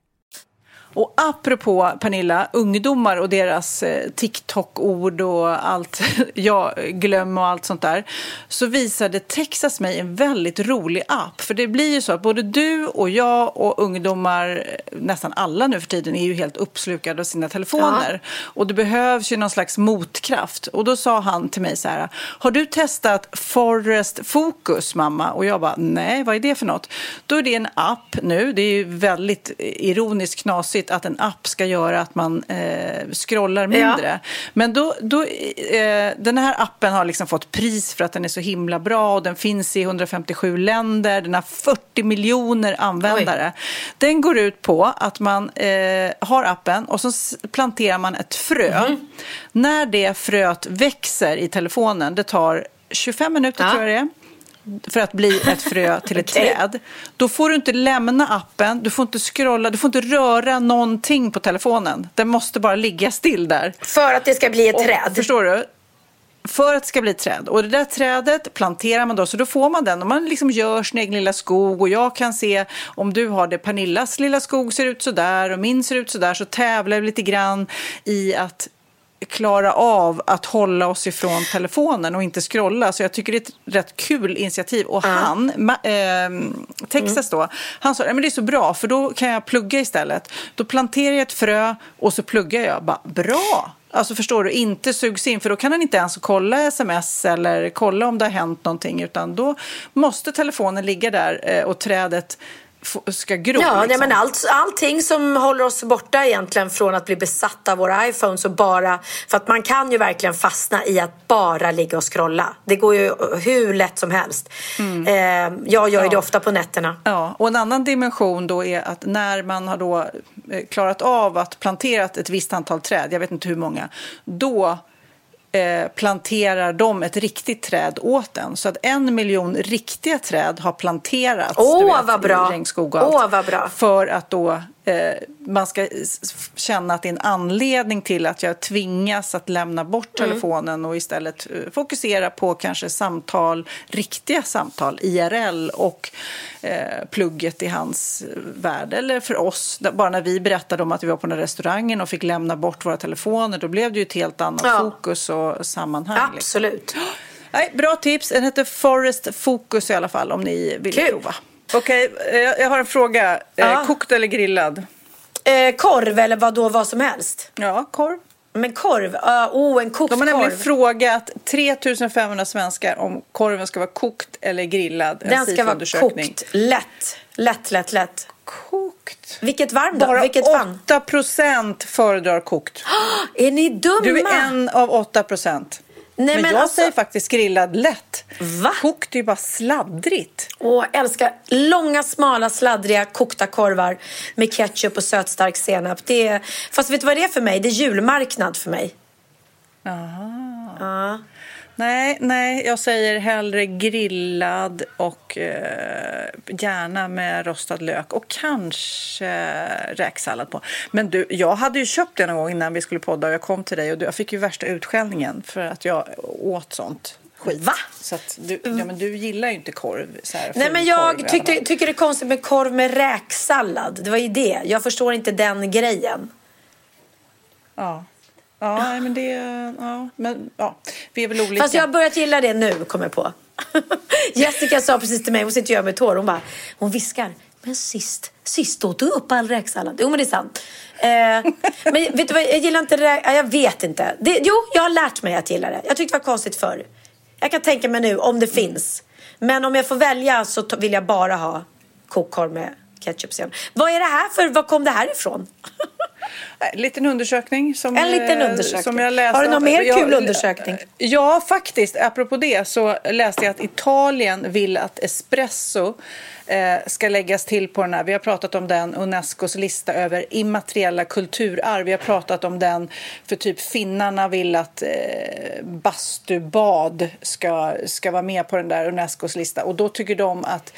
Och apropå Pernilla, ungdomar och deras eh, TikTok-ord och allt, jag glöm och allt sånt där, så visade Texas mig en väldigt rolig app. För det blir ju så att både du och jag och ungdomar, eh, nästan alla nu för tiden, är ju helt uppslukade av sina telefoner. Och det behövs ju någon slags motkraft. Och då sa han till mig så här, har du testat Forest Focus mamma? Och jag bara, nej, vad är det för något? Då är det en app nu, det är ju väldigt ironiskt knasigt att en app ska göra att man eh, scrollar mindre. Men då, då, eh, den här appen har liksom fått pris för att den är så himla bra och den finns i 157 länder, den har 40 miljoner användare. Den går ut på att man eh, har appen och så planterar man ett frö. När det fröet växer i telefonen, det tar 25 minuter Ja. tror jag det är för att bli ett frö till ett Okej. träd. Då får du inte lämna appen, du får inte scrolla, du får inte röra någonting på telefonen. Den måste bara ligga still där. För att det ska bli ett Och, träd. Förstår du? För att det ska bli ett träd. Och det där trädet planterar man då, så då får man den. Och man liksom gör sin egen lilla skog. Och jag kan se om du har det, Pernillas lilla skog ser ut så där och min ser ut så där. Så tävlar vi lite grann i att klara av att hålla oss ifrån telefonen och inte scrolla. Så jag tycker det är ett rätt kul initiativ. Och han, ma- ehm, Texas då, han sa "Nej, men det är så bra för då kan jag plugga istället. Då planterar jag ett frö och så pluggar jag. Bara, bra! Alltså förstår du, inte sugs in för då kan han inte ens kolla sms eller kolla om det har hänt någonting utan då måste telefonen ligga där eh, och trädet ska gro. Ja, liksom. men allt, allting som håller oss borta egentligen från att bli besatta av våra iPhones och bara... För att man kan ju verkligen fastna i att bara ligga och scrolla. Det går ju hur lätt som helst. Mm. Eh, jag gör ju det ofta på nätterna. Ja, och en annan dimension då är att när man har då eh, klarat av att plantera ett visst antal träd, jag vet inte hur många, då eh, planterar de ett riktigt träd åt en. Så att en miljon riktiga träd har planterats du vet, vad bra. i regnskog och allt. Åh, vad bra. För att då man ska känna att det är en anledning till att jag tvingas att lämna bort Mm. telefonen och istället eh, fokusera på kanske samtal, riktiga samtal, IRL och eh, plugget i hans eh, värld. Eller för oss, bara när vi berättade om att vi var på den restaurangen och fick lämna bort våra telefoner, då blev det ju ett helt annat Ja. fokus och sammanhang. liksom. Absolut. Nej, bra tips. Den heter Forest Focus i alla fall om ni vill Kul. prova. Okej, eh, jag har en fråga. Eh, Ja. Kokt eller grillad? Eh, korv eller vad då, vad som helst. Ja, korv. Men korv, uh, oh en kokt De har nämligen korv. frågat 3500 svenskar om korven ska vara kokt eller grillad. En Den ska vara kokt. Lätt, lätt, lätt, lätt. Kokt? Vilket varm då? Bara Vilket varm? 8 procent föredrar kokt. Är ni dumma? Du är en av 8 procent. Nej, men, men jag alltså- säger faktiskt grillad lätt. Va? Kokt är ju bara sladdrigt. Åh, älskar långa, smala, sladdriga kokta korvar med ketchup och sötstark senap. Det är, fast vet du vad det är för mig? Det är julmarknad för mig. Ja. Nej, nej, jag säger hellre grillad och eh, gärna med rostad lök och kanske räksallad på. Men du, jag hade ju köpt det någon gång innan vi skulle podda och jag kom till dig och du, jag fick ju värsta utskällningen för att jag åt sånt skit. Va? Så du, ja, men du gillar ju inte korv. Så här, Nej, men jag tyckte, tycker det är konstigt med korv med räksallad. Det var ju det. Jag förstår inte den grejen. Ja. Ja, men det... Ja, men ja, vi är väl olika. Fast jag har börjat gilla det nu, kommer jag på. Jessica sa precis till mig, hon sitter och gör med tår, hon bara, hon viskar. Men sist, sist åt du upp all räksallad. Jo men det är sant. Eh, men vet du vad, jag gillar inte räk... ja, Jag vet inte. Det, jo, jag har lärt mig att gilla det. Jag tyckte det var konstigt förr. Jag kan tänka mig nu om det finns. Men om jag får välja så vill jag bara ha kokkorv med ketchup. Vad är det här för, var kom det här ifrån? En liten undersökning. Som, En liten eh, undersökning. Som jag läste Har du någon mer Jag- kul undersökning? Ja, faktiskt. Apropå det så läste jag att Italien vill att espresso eh, ska läggas till på den här. Vi har pratat om den, Unescos lista över immateriella kulturarv. Vi har pratat om den för typ finnarna vill att eh, bastubad ska, ska vara med på den där Unescos lista. Och då tycker de att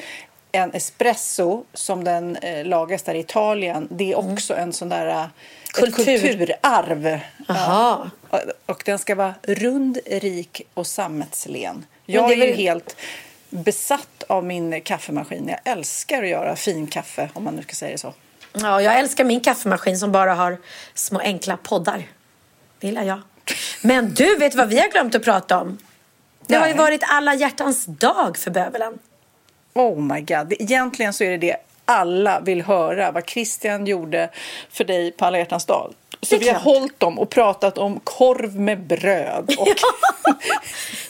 en espresso som den eh, lagas där i Italien, det är också en sån där eh, Kultur. kulturarv. Jaha. Och- Och den ska vara rund, rik och sammetslen. Jag är är väl- helt besatt av min kaffemaskin. Jag älskar att göra fin kaffe, om man nu ska säga det så. Ja, jag älskar min kaffemaskin som bara har små enkla poddar. Det gillar jag. Men du, vet vad vi har glömt att prata om? Det har ju varit alla hjärtans dag för bövelen. Oh my god. Egentligen så är det det alla vill höra, vad Christian gjorde för dig på alla hjärtans dag. Så vi har hållit dem och pratat om korv med bröd och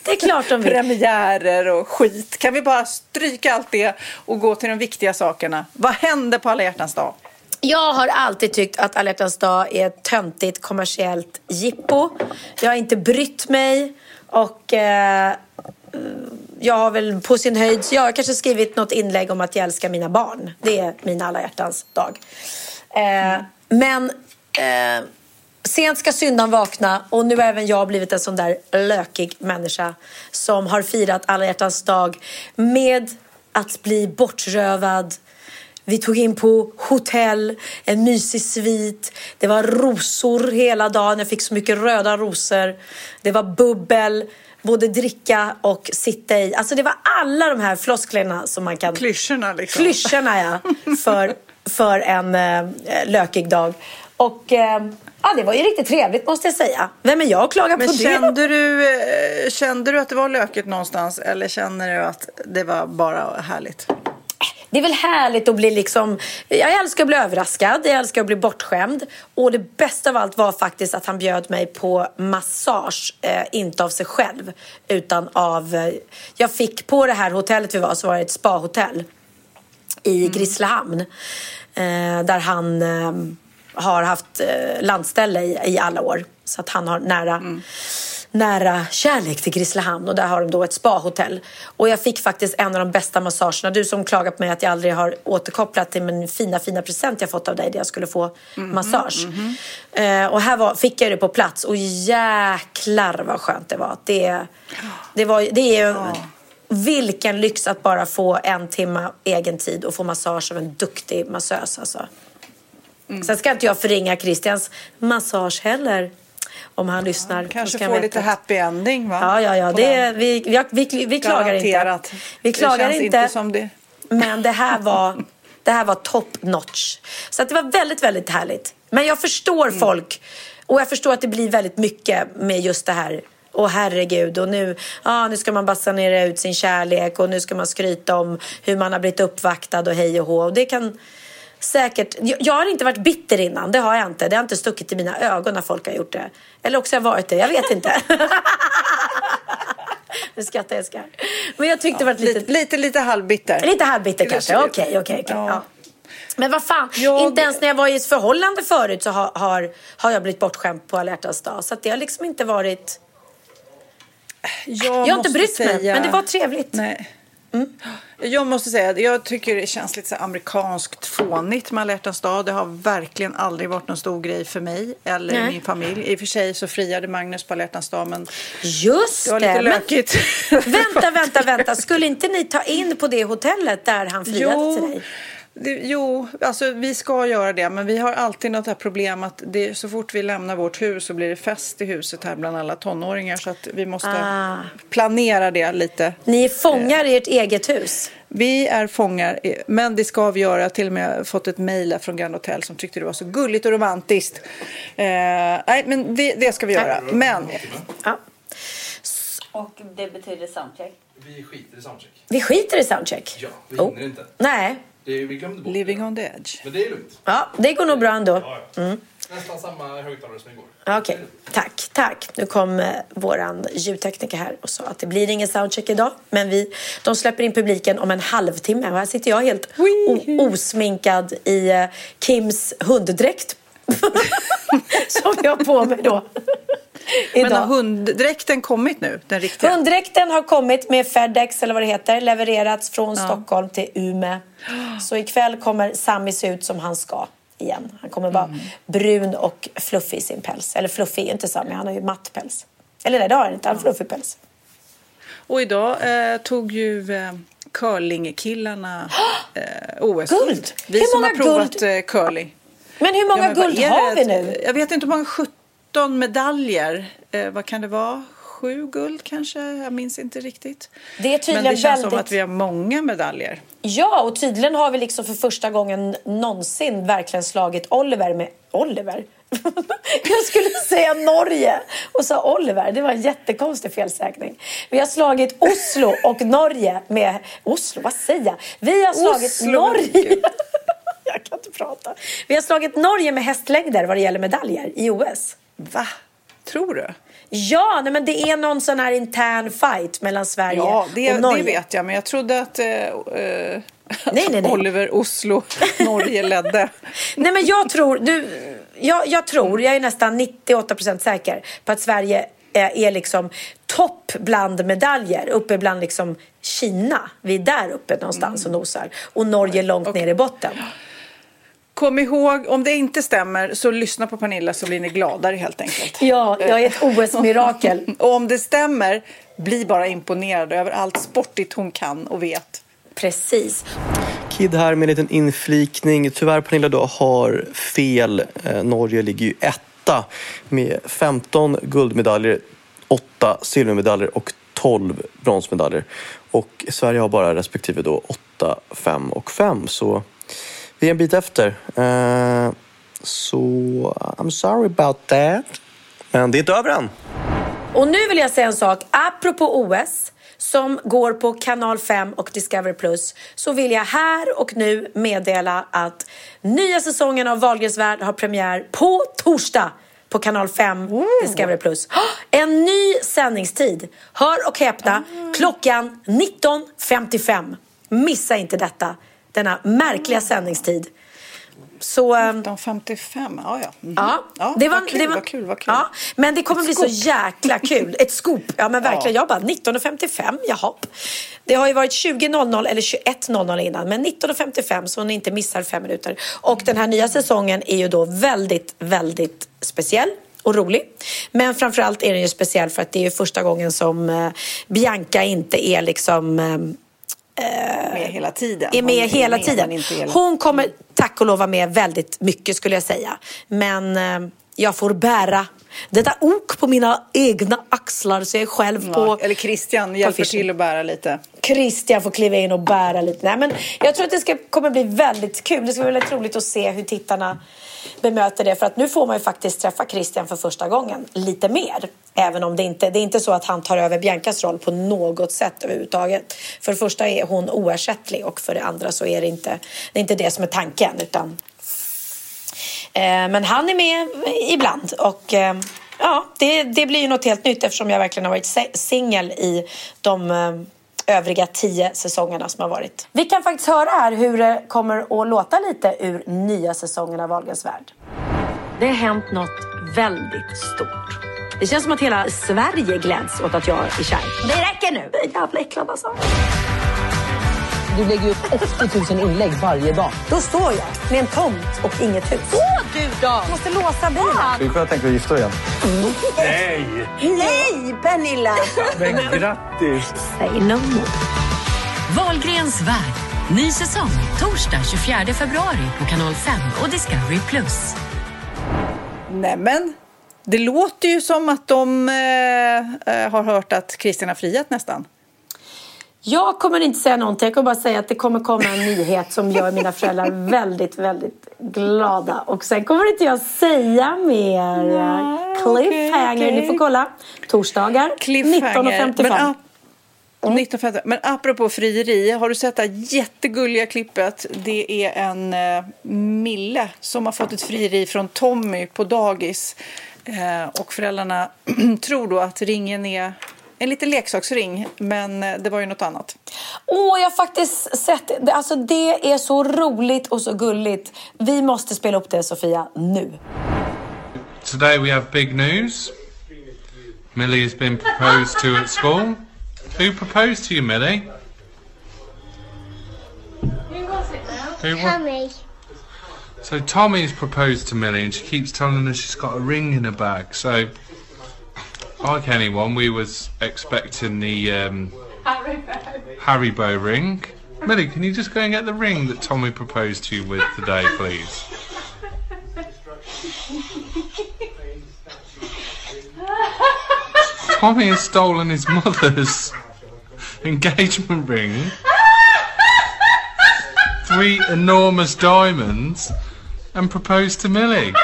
Det är klart de vill. premiärer och skit. Kan vi bara stryka allt det och gå till de viktiga sakerna? Vad hände på alla hjärtans dag? Jag har alltid tyckt att alla hjärtans dag är ett töntigt kommersiellt jippo. Jag har inte brytt mig och eh, jag har väl på sin höjd, jag har kanske skrivit något inlägg om att jag älskar mina barn. Det är min alla hjärtans dag. Eh, men eh, sent ska syndan vakna och nu har även jag blivit en sån där lökig människa som har firat alla hjärtans dag med att bli bortrövad vi tog in på hotell, en mysig svit. Det var rosor hela dagen. Jag fick så mycket röda rosor. Det var bubbel, både dricka och sitta i. Alltså det var alla de här flosklerna som man kan... Klyschorna liksom. Klyschorna ja, för, för en eh, lökig dag. Och eh, ja, det var ju riktigt trevligt måste jag säga. Vem är jag att klaga Men på det? kände du, eh, kände du att det var lökigt någonstans eller känner du att det var bara härligt? Det är väl härligt att bli liksom... Jag älskar att bli överraskad, jag älskar att bli bortskämd. Och det bästa av allt var faktiskt att han bjöd mig på massage. Eh, inte av sig själv, utan av... Eh, jag fick på det här hotellet vi var, så var det ett spahotell i Grisslehamn. Eh, där han eh, har haft eh, landställe i, i alla år. Så att han har nära, nära kärlek till Grisslehamn och där har de då ett spahotell. Och jag fick faktiskt en av de bästa massagerna. Du som klagar på mig att jag aldrig har återkopplat till min fina, fina present jag fått av dig där jag skulle få massage. Eh, och här var, fick jag det på plats och jäklar vad skönt det var. Det, det, var, det är ju... Vilken lyx att bara få en timme egen tid och få massage av en duktig massös. Alltså. Sen ska inte jag förringa Christians massage heller. Om han lyssnar. Då Kanske ska han få veta lite happy ending va? Ja, ja, ja. Det, vi, vi, vi, vi klagar inte. Vi klagar det inte. inte det. Men det här var, det här var top notch. Så att det var väldigt, väldigt härligt. Men jag förstår Mm. folk. Och jag förstår att det blir väldigt mycket med just det här. Åh herregud, och nu, ah, nu ska man basanera ut sin kärlek och nu ska man skryta om hur man har blivit uppvaktad och hej och hå. Och det kan säkert... Jag, jag har inte varit bitter innan, det har jag inte. Det har inte stuckit i mina ögon när folk har gjort det. Eller också har jag varit det, jag vet inte. nu skrattar jag skar. Men jag tyckte det var lite... Lite, lite, lite halvbitter. Lite halvbitter kanske, okej, okej. okej. Ja. Ja. Men vad fan, Jag- inte ens när jag var i ett förhållande förut så har, har, har jag blivit bortskämd på alla dag. Så det har liksom inte varit... Jag, Jag har inte brytt mig, säga- men det var trevligt. Nej. Jag måste säga jag tycker det känns lite så amerikanskt fånigt med alla dag. Det har verkligen aldrig varit någon stor grej för mig eller Nej. min familj. I och för sig så friade Magnus på alla dag men Just det var det! lite men- lökigt. Vänta, vänta, vänta. Skulle inte ni ta in på det hotellet där han friade till dig? Det, jo, alltså vi ska göra det men vi har alltid något här problem att det, så fort vi lämnar vårt hus så blir det fest i huset här bland alla tonåringar så att vi måste Ah. planera det lite. Ni är fångar i ert eget hus. Vi är fångar, men det ska vi göra. Jag har till och med fått ett mejl från Grand Hotel som tyckte det var så gulligt och romantiskt. Eh, nej, men det, det ska vi göra. Men Ja. Och det betyder soundcheck. Vi skiter i soundcheck. Vi skiter i soundcheck. Ja, vi Oh. hinner inte. Nej. Det, vi glömde bort living det. on the edge. Men det är lugnt. Ja, det går nog bra ändå. Ja, ja. Nästan samma högtalare som igår. Okej, tack, tack. Nu kom eh, våran ljudtekniker här och sa att det blir ingen soundcheck idag. Men vi, de släpper in publiken om en halvtimme och här sitter jag helt osminkad i eh, Kims hunddräkt. Som jag har på mig då. Men har hunddräkten kommit nu? Den riktiga? Hunddräkten har kommit med Fedex eller vad det heter, levererats från Stockholm till Umeå. Så ikväll kommer Sami se ut som han ska igen. Han kommer vara brun och fluffig i sin päls. Eller fluffig, inte Sami, han har ju matt päls. Eller nej, det har han inte, han har fluffig päls. Och idag eh, tog ju eh, curlingkillarna eh, OS-guld. Guld! Vi Hur som många har provat guld? eh, curling. Men hur många Ja, men guld är har vi nu? Jag vet inte hur många, 17 medaljer. Eh, vad kan det vara? sju guld kanske. Jag minns inte riktigt. Det är tydligen Men det känns väldigt... som att vi har många medaljer. Ja, och tydligen har vi liksom för första gången någonsin verkligen slagit Oliver med... Oliver? Jag skulle säga Norge och sa Oliver. Det var en jättekonstig felsägning. Vi har slagit Oslo och Norge med... Oslo, vad säger jag? Vi har slagit Oslo, Norge... Jag kan inte prata. Vi har slagit Norge med hästlängder vad det gäller medaljer i OS. Va? Tror du? Ja, nej, men det är någon sån här intern fight mellan Sverige Ja, det, och Norge. det vet jag. Men jag trodde att, eh, eh, att Nej, nej, nej. Oliver Oslo, Norge ledde. Nej men jag tror, du, jag, jag tror, jag är nästan 98% säker på att Sverige är, är liksom topp bland medaljer uppe bland liksom Kina. Vi är där uppe någonstans och nosar. Och Norge långt ner i botten. Kom ihåg, om det inte stämmer så lyssna på Pernilla så blir ni gladare helt enkelt. Ja, jag är ett OS-mirakel. Och om det stämmer, bli bara imponerad över allt sportigt hon kan och vet. Precis. Kid här med en liten inflikning. Tyvärr Pernilla då har fel. Eh, Norge ligger ju etta med 15 guldmedaljer, 8 silvermedaljer och 12 bronsmedaljer. Och Sverige har bara respektive då 8, 5 och 5. Så vi är en bit efter. Eh, så I'm sorry about that. Men det är inte över än. Och nu vill jag säga en sak. Apropå OS som går på kanal 5 och Discovery Plus så vill jag här och nu meddela att nya säsongen av Wahlgrens värld har premiär på torsdag på kanal 5 Discovery Plus. En ny sändningstid. Hör och häpna, klockan 19.55. Missa inte detta. Denna märkliga sändningstid. Så... ehm, 1955, ja ja. Mhm. Ja, det var, vad kul, det var, vad kul, vad kul. Ja, men det kommer Ett bli scoop. så jäkla kul. Ett scoop. Ja, men verkligen. Ja. Jag bara 19.55, jaha. Det har ju varit 20.00 eller 21.00 innan, men 19.55 så ni inte missar fem minuter. Och den här nya säsongen är ju då väldigt, väldigt speciell och rolig. Men framförallt är den ju speciell för att det är första gången som eh, Bianca inte är liksom eh, Med hela tiden. är med Hon hela med, tiden. hela- Hon kommer tack och lov vara med väldigt mycket skulle jag säga. Men eh, jag får bära detta ok på mina egna axlar så jag är själv Ja, på... Eller Christian hjälper affischen. till att bära lite. Christian får kliva in och bära lite. Nej, men jag tror att det ska, kommer bli väldigt kul. Det ska bli väldigt roligt att se hur tittarna bemöter det. För att nu får man ju faktiskt träffa Christian för första gången lite mer. Även om det inte det är inte så att han tar över Biancas roll på något sätt överhuvudtaget. För det första är hon oersättlig och för det andra så är det inte det, är inte det som är tanken. Utan Eh, Men han är med ibland och eh, ja, det, det blir ju något helt nytt eftersom jag verkligen har varit singel i de eh, övriga tio säsongerna som har varit. Vi kan faktiskt höra här hur det kommer att låta lite ur nya säsongen av Wahlgrens värld. Det har hänt något väldigt stort. Det känns som att hela Sverige gläds åt att jag är kär. Det räcker nu! Det är jävla äcklad alltså. Du lägger upp 80 000 inlägg varje dag. Då står jag med en tomt och inget hus. Åh, du då! måste låsa bilen. Ska vi kunna tänka dig att gifta dig igen? Nej! Nej, Pernilla! Men grattis! Say no more. Wahlgrens värld. Ny säsong torsdag 24 februari på kanal 5 och Discovery+. Plus. Nämen, det låter ju som att de eh, eh, har hört att Christian har friat nästan. Jag kommer inte säga någonting. Jag kommer bara säga att det kommer komma en nyhet som gör mina föräldrar väldigt, väldigt glada. Och sen kommer inte jag säga mer. Cliffhanger. okej. Ni får kolla. Torsdagar Cliffhanger. 19.55. Men, ap- 1955. Men apropå frieri, har du sett det här jättegulliga klippet? Det är en eh, Mille som har fått ett frieri från Tommy på dagis. Eh, och föräldrarna tror då att ringen är en liten leksaksring, men eh, det var ju något annat. Åh, jag har faktiskt sett det. Alltså, det är så roligt och så gulligt. Vi måste spela upp det, Sofia, nu. Today we have big news. Millie has been proposed to at school. Who proposed to you, Millie? Who wa- Tommy. So Tommy's proposed to Millie, and she keeps telling us she's got a ring in her bag. So, like anyone, we was expecting the um, Haribo ring. Millie, can you just go and get the ring that Tommy proposed to you with today, please? Tommy has stolen his mother's engagement ring, three enormous diamonds, and proposed to Millie.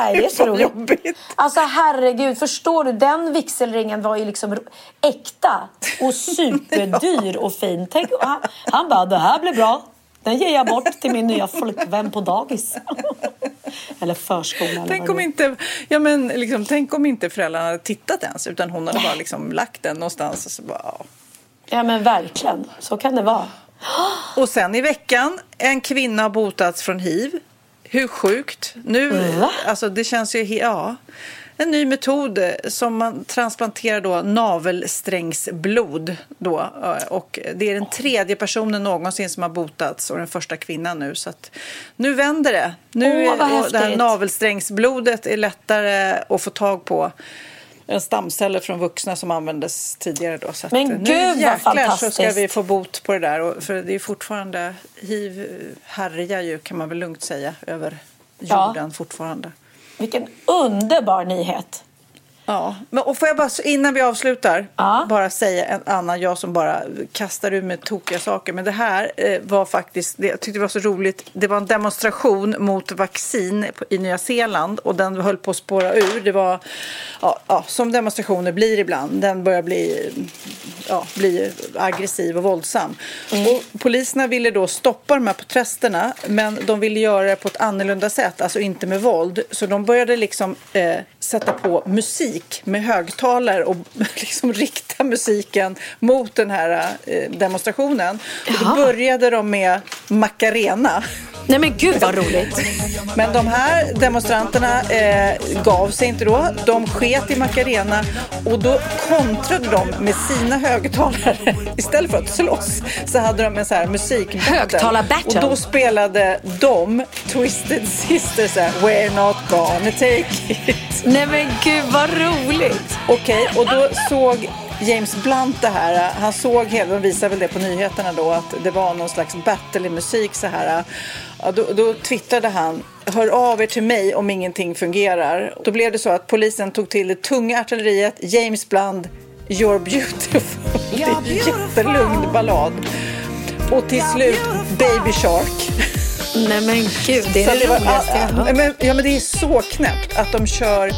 Nej, det är så roligt. Alltså herregud, förstår du? Den vigselringen var ju liksom äkta och superdyr och fin. Tänk, han, han bara, det här blir bra. Den ger jag bort till min nya flickvän på dagis. Eller förskola eller Tänk om, inte, ja, men liksom, tänk om inte föräldrarna hade tittat ens utan hon hade bara liksom lagt den någonstans. Och, så bara, ja. Ja men verkligen, så kan det vara. och sen i veckan, en kvinna har botats från hiv. Hur sjukt? Nu, Va? alltså det känns ju, ja. En ny metod eh, som man transplanterar då navelsträngsblod då. eh, Och det är den tredje personen någonsin som har botats och den första kvinnan nu. Så nu vänder det. Nu och det här navelsträngsblodet är lättare att få tag på stamceller från vuxna som användes tidigare. Då. Så att Men nu gud, vad jäklar så ska fantastiskt. vi få bot på det där. Och för det är fortfarande, hiv härjar ju kan man väl lugnt säga över Ja. jorden fortfarande. Vilken underbar nyhet. Ja, men, och får jag bara innan vi avslutar bara säga en annan, jag som bara kastar ur mig tokiga saker. Men det här eh, var faktiskt, det, jag tyckte det var så roligt. Det var en demonstration mot vaccin på, i Nya Zeeland och den höll på att spåra ur. Det var, ja, ja, som demonstrationer blir ibland, den börjar bli, ja, bli aggressiv och våldsam. Och poliserna ville då stoppa de här protesterna men de ville göra det på ett annorlunda sätt, alltså inte med våld. Så de började liksom eh, sätta på musik med högtalare och liksom rikta musiken mot den här eh, demonstrationen. Och då började de med Macarena. Nej men gud vad roligt. Men de här demonstranterna eh, gav sig inte då. De sket i Macarena och då kontrade de med sina högtalare. Istället för att slåss så hade de en så här musikbattle. Och då spelade de Twisted Sisters We're not gonna take it. Nej men gud vad roligt. Okej, och då såg James Blunt det här. Han såg hela, de visade väl det på nyheterna då, att det var någon slags battle i musik så här. Ja, då, då twittrade han, hör av er till mig om ingenting fungerar. Då blev det så att polisen tog till det tunga artilleriet, James Blunt, You're beautiful. Det är en jättelugn ballad. Och till slut Baby Shark. Nej men gud, det är Så det, det var- roligaste jag ja, hört. men, ja, men det är så knäppt att de kör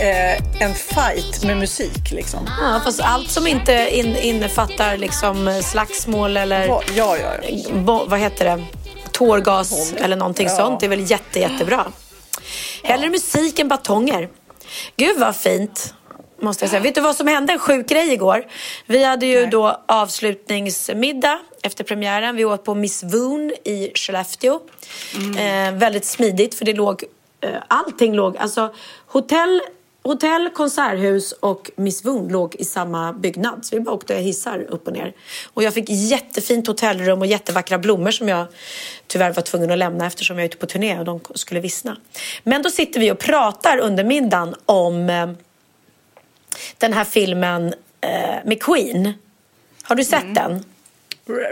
eh, en fight med musik liksom. Ja, fast allt som inte in, innefattar liksom slagsmål eller ja, ja, ja. bo, vad heter det? tårgas Våld. eller någonting Ja. sånt. Det är väl jätte, jättebra. Hellre musik än batonger. Gud vad fint. Måste jag säga. Vet du vad som hände? En sjuk grej igår. Vi hade ju då avslutningsmiddag efter premiären. Vi åt på Miss Voon i Skellefteå. Eh, väldigt smidigt för det låg, eh, allting låg, alltså hotell Hotell, konserthus och Miss Voon låg i samma byggnad. Så vi bara åkte hissar upp och ner. Och jag fick jättefint hotellrum och jättevackra blommor som jag tyvärr var tvungen att lämna eftersom jag är ute på turné och de skulle vissna. Men då sitter vi och pratar under middagen om eh, den här filmen eh, med Queen. Har du sett den?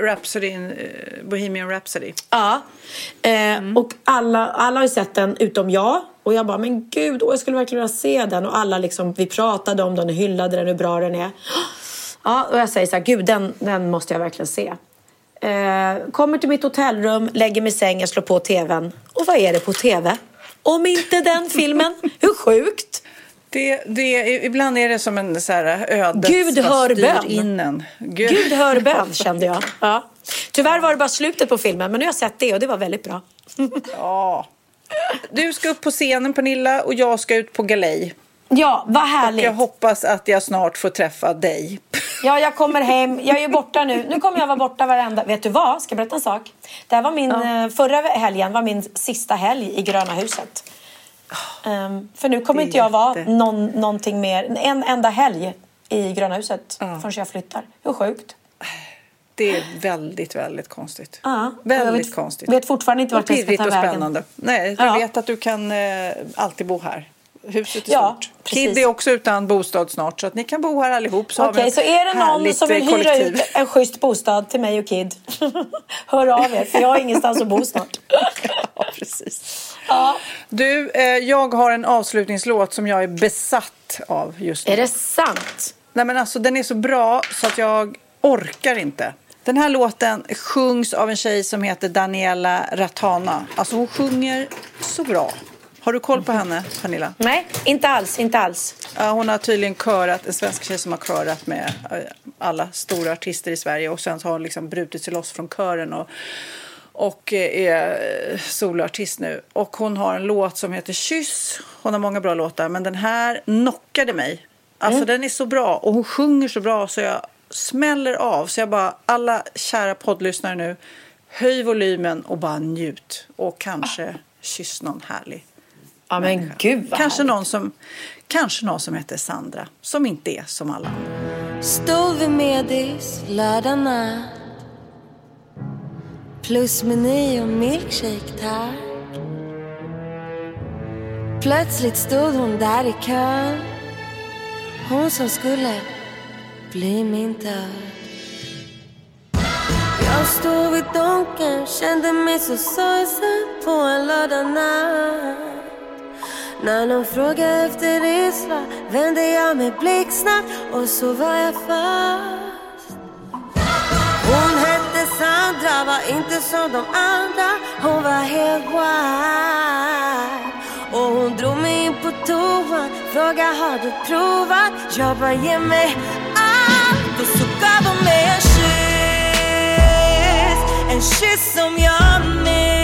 Rhapsody, eh, Bohemian Rhapsody. Ja. Eh, Och alla, alla har sett den utom jag. Och jag bara, men gud, åh, jag skulle verkligen vilja se den. Och alla liksom, vi pratade om den och hyllade den, hur bra den är. Ja, och jag säger så här, gud, den, den måste jag verkligen se. Eh, kommer till mitt hotellrum, lägger mig i sängen, slår på tvn. Och vad är det på tv? Om inte den filmen. Hur sjukt? Det, det, ibland är det som en så här ödet Gud hör bön. Gud. Gud hör bön, kände jag. Ja. Tyvärr var det bara slutet på filmen, men nu har jag sett det och det var väldigt bra. Ja. Du ska upp på scenen Pernilla och jag ska ut på galej. Ja, vad Och härligt. jag hoppas att jag snart får träffa dig. Ja, jag kommer hem. Jag är borta nu. Nu kommer jag vara borta varenda... Vet du vad? Ska jag berätta en sak? Det här var min... eh, Förra helgen var min sista helg i Gröna huset. Ehm, för nu kommer inte jag vara någon, någonting mer... En enda helg i Gröna huset förrän jag flyttar. Hur sjukt? Det är väldigt, väldigt konstigt. Ja. Väldigt jag vet, konstigt. vet fortfarande inte Och vart jag ska ta och vägen. spännande. Nej, du Ja. vet att du kan eh, alltid bo här. Huset är Ja, stort. precis. Kid är också utan bostad snart så att ni kan bo här allihop. Så Okej, så är det någon som vill eh, hyra kollektiv. ut en schysst bostad till mig och Kid, hör av er för jag har ingenstans att bo snart. Ja, precis. Du, eh, jag har en avslutningslåt som jag är besatt av just nu. Är det sant? Nej men alltså den är så bra så att jag orkar inte. Den här låten sjungs av en tjej som heter Daniela Ratana. Alltså hon sjunger så bra. Har du koll på henne, Pernilla? Nej, inte alls, inte alls. Ja, hon har tydligen körat, en svensk tjej som har körat med eh, alla stora artister i Sverige och sen har hon liksom brutit sig loss från kören och, och eh, är eh, soloartist nu. Och hon har en låt som heter Kyss. Hon har många bra låtar, men den här knockade mig. Alltså Mm. den är så bra och hon sjunger så bra så jag smäller av. Så jag bara, alla kära poddlyssnare nu, höj volymen och bara njut. Och kanske kyss någon härlig Ja, men människa. gud vad kanske någon, som, kanske någon som heter Sandra, som inte är som alla andra. Stod vid Medis lördag natt. Plus meny och milkshake tack Plötsligt stod hon där i kön. Hon som skulle bli min död Jag stod vid donken, kände mig så sorgsen på en lördag natt när någon frågade efter ditt svar vände jag mig blixtsnabbt och så var jag fast. Hon hette Sandra, var inte som de andra. Hon var helt wild. Och hon drog mig in på toan, frågade har du provat? Jag bara ge mig allt och så gav hon mig en kyss. En kyss som jag minns.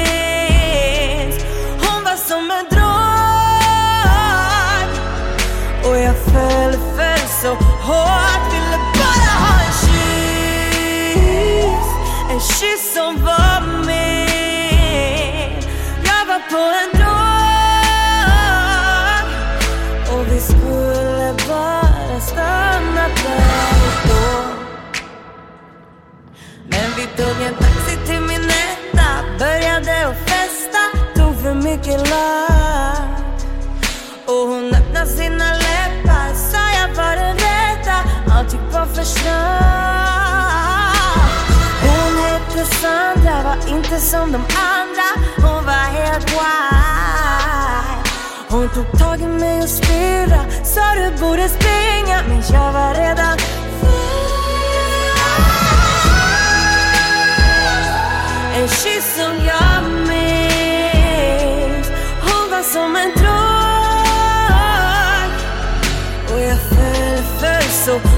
Och jag föll, föll så hårt. Ville bara ha en kyss. En kyss som var min Jag var på en drog Och vi skulle bara stanna där och då. Men vi tog en taxi till min etta. Började att festa. Tog för mycket ladd och hon öppnade sina rätta var bara för snabb. Hon hette Sandra Var inte som de andra. Hon var helt wild. Hon tog tag i mig och spira Sa du borde springa Men jag var redan full. En kyss som jag minns. Hon var som en drog. Och jag föll, föll så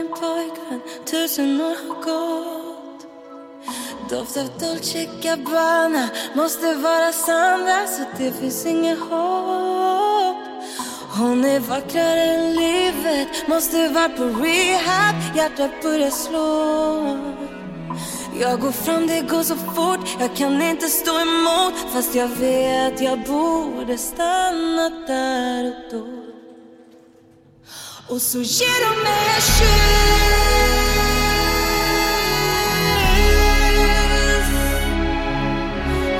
min pojkvän Tusen år har gått. Doft av Dolce Gabbana Måste vara Sandra så alltså det finns inget hopp. Hon är vackrare än livet Måste vara på rehab Hjärtat börjar slå. Jag går fram, det går så fort Jag kan inte stå emot Fast jag vet jag borde stanna där och då. Och så ger de mig en kyss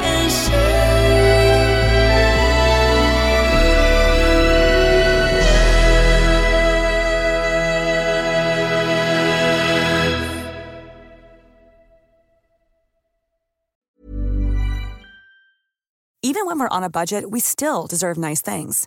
En Even when we're on a budget, we still deserve nice things.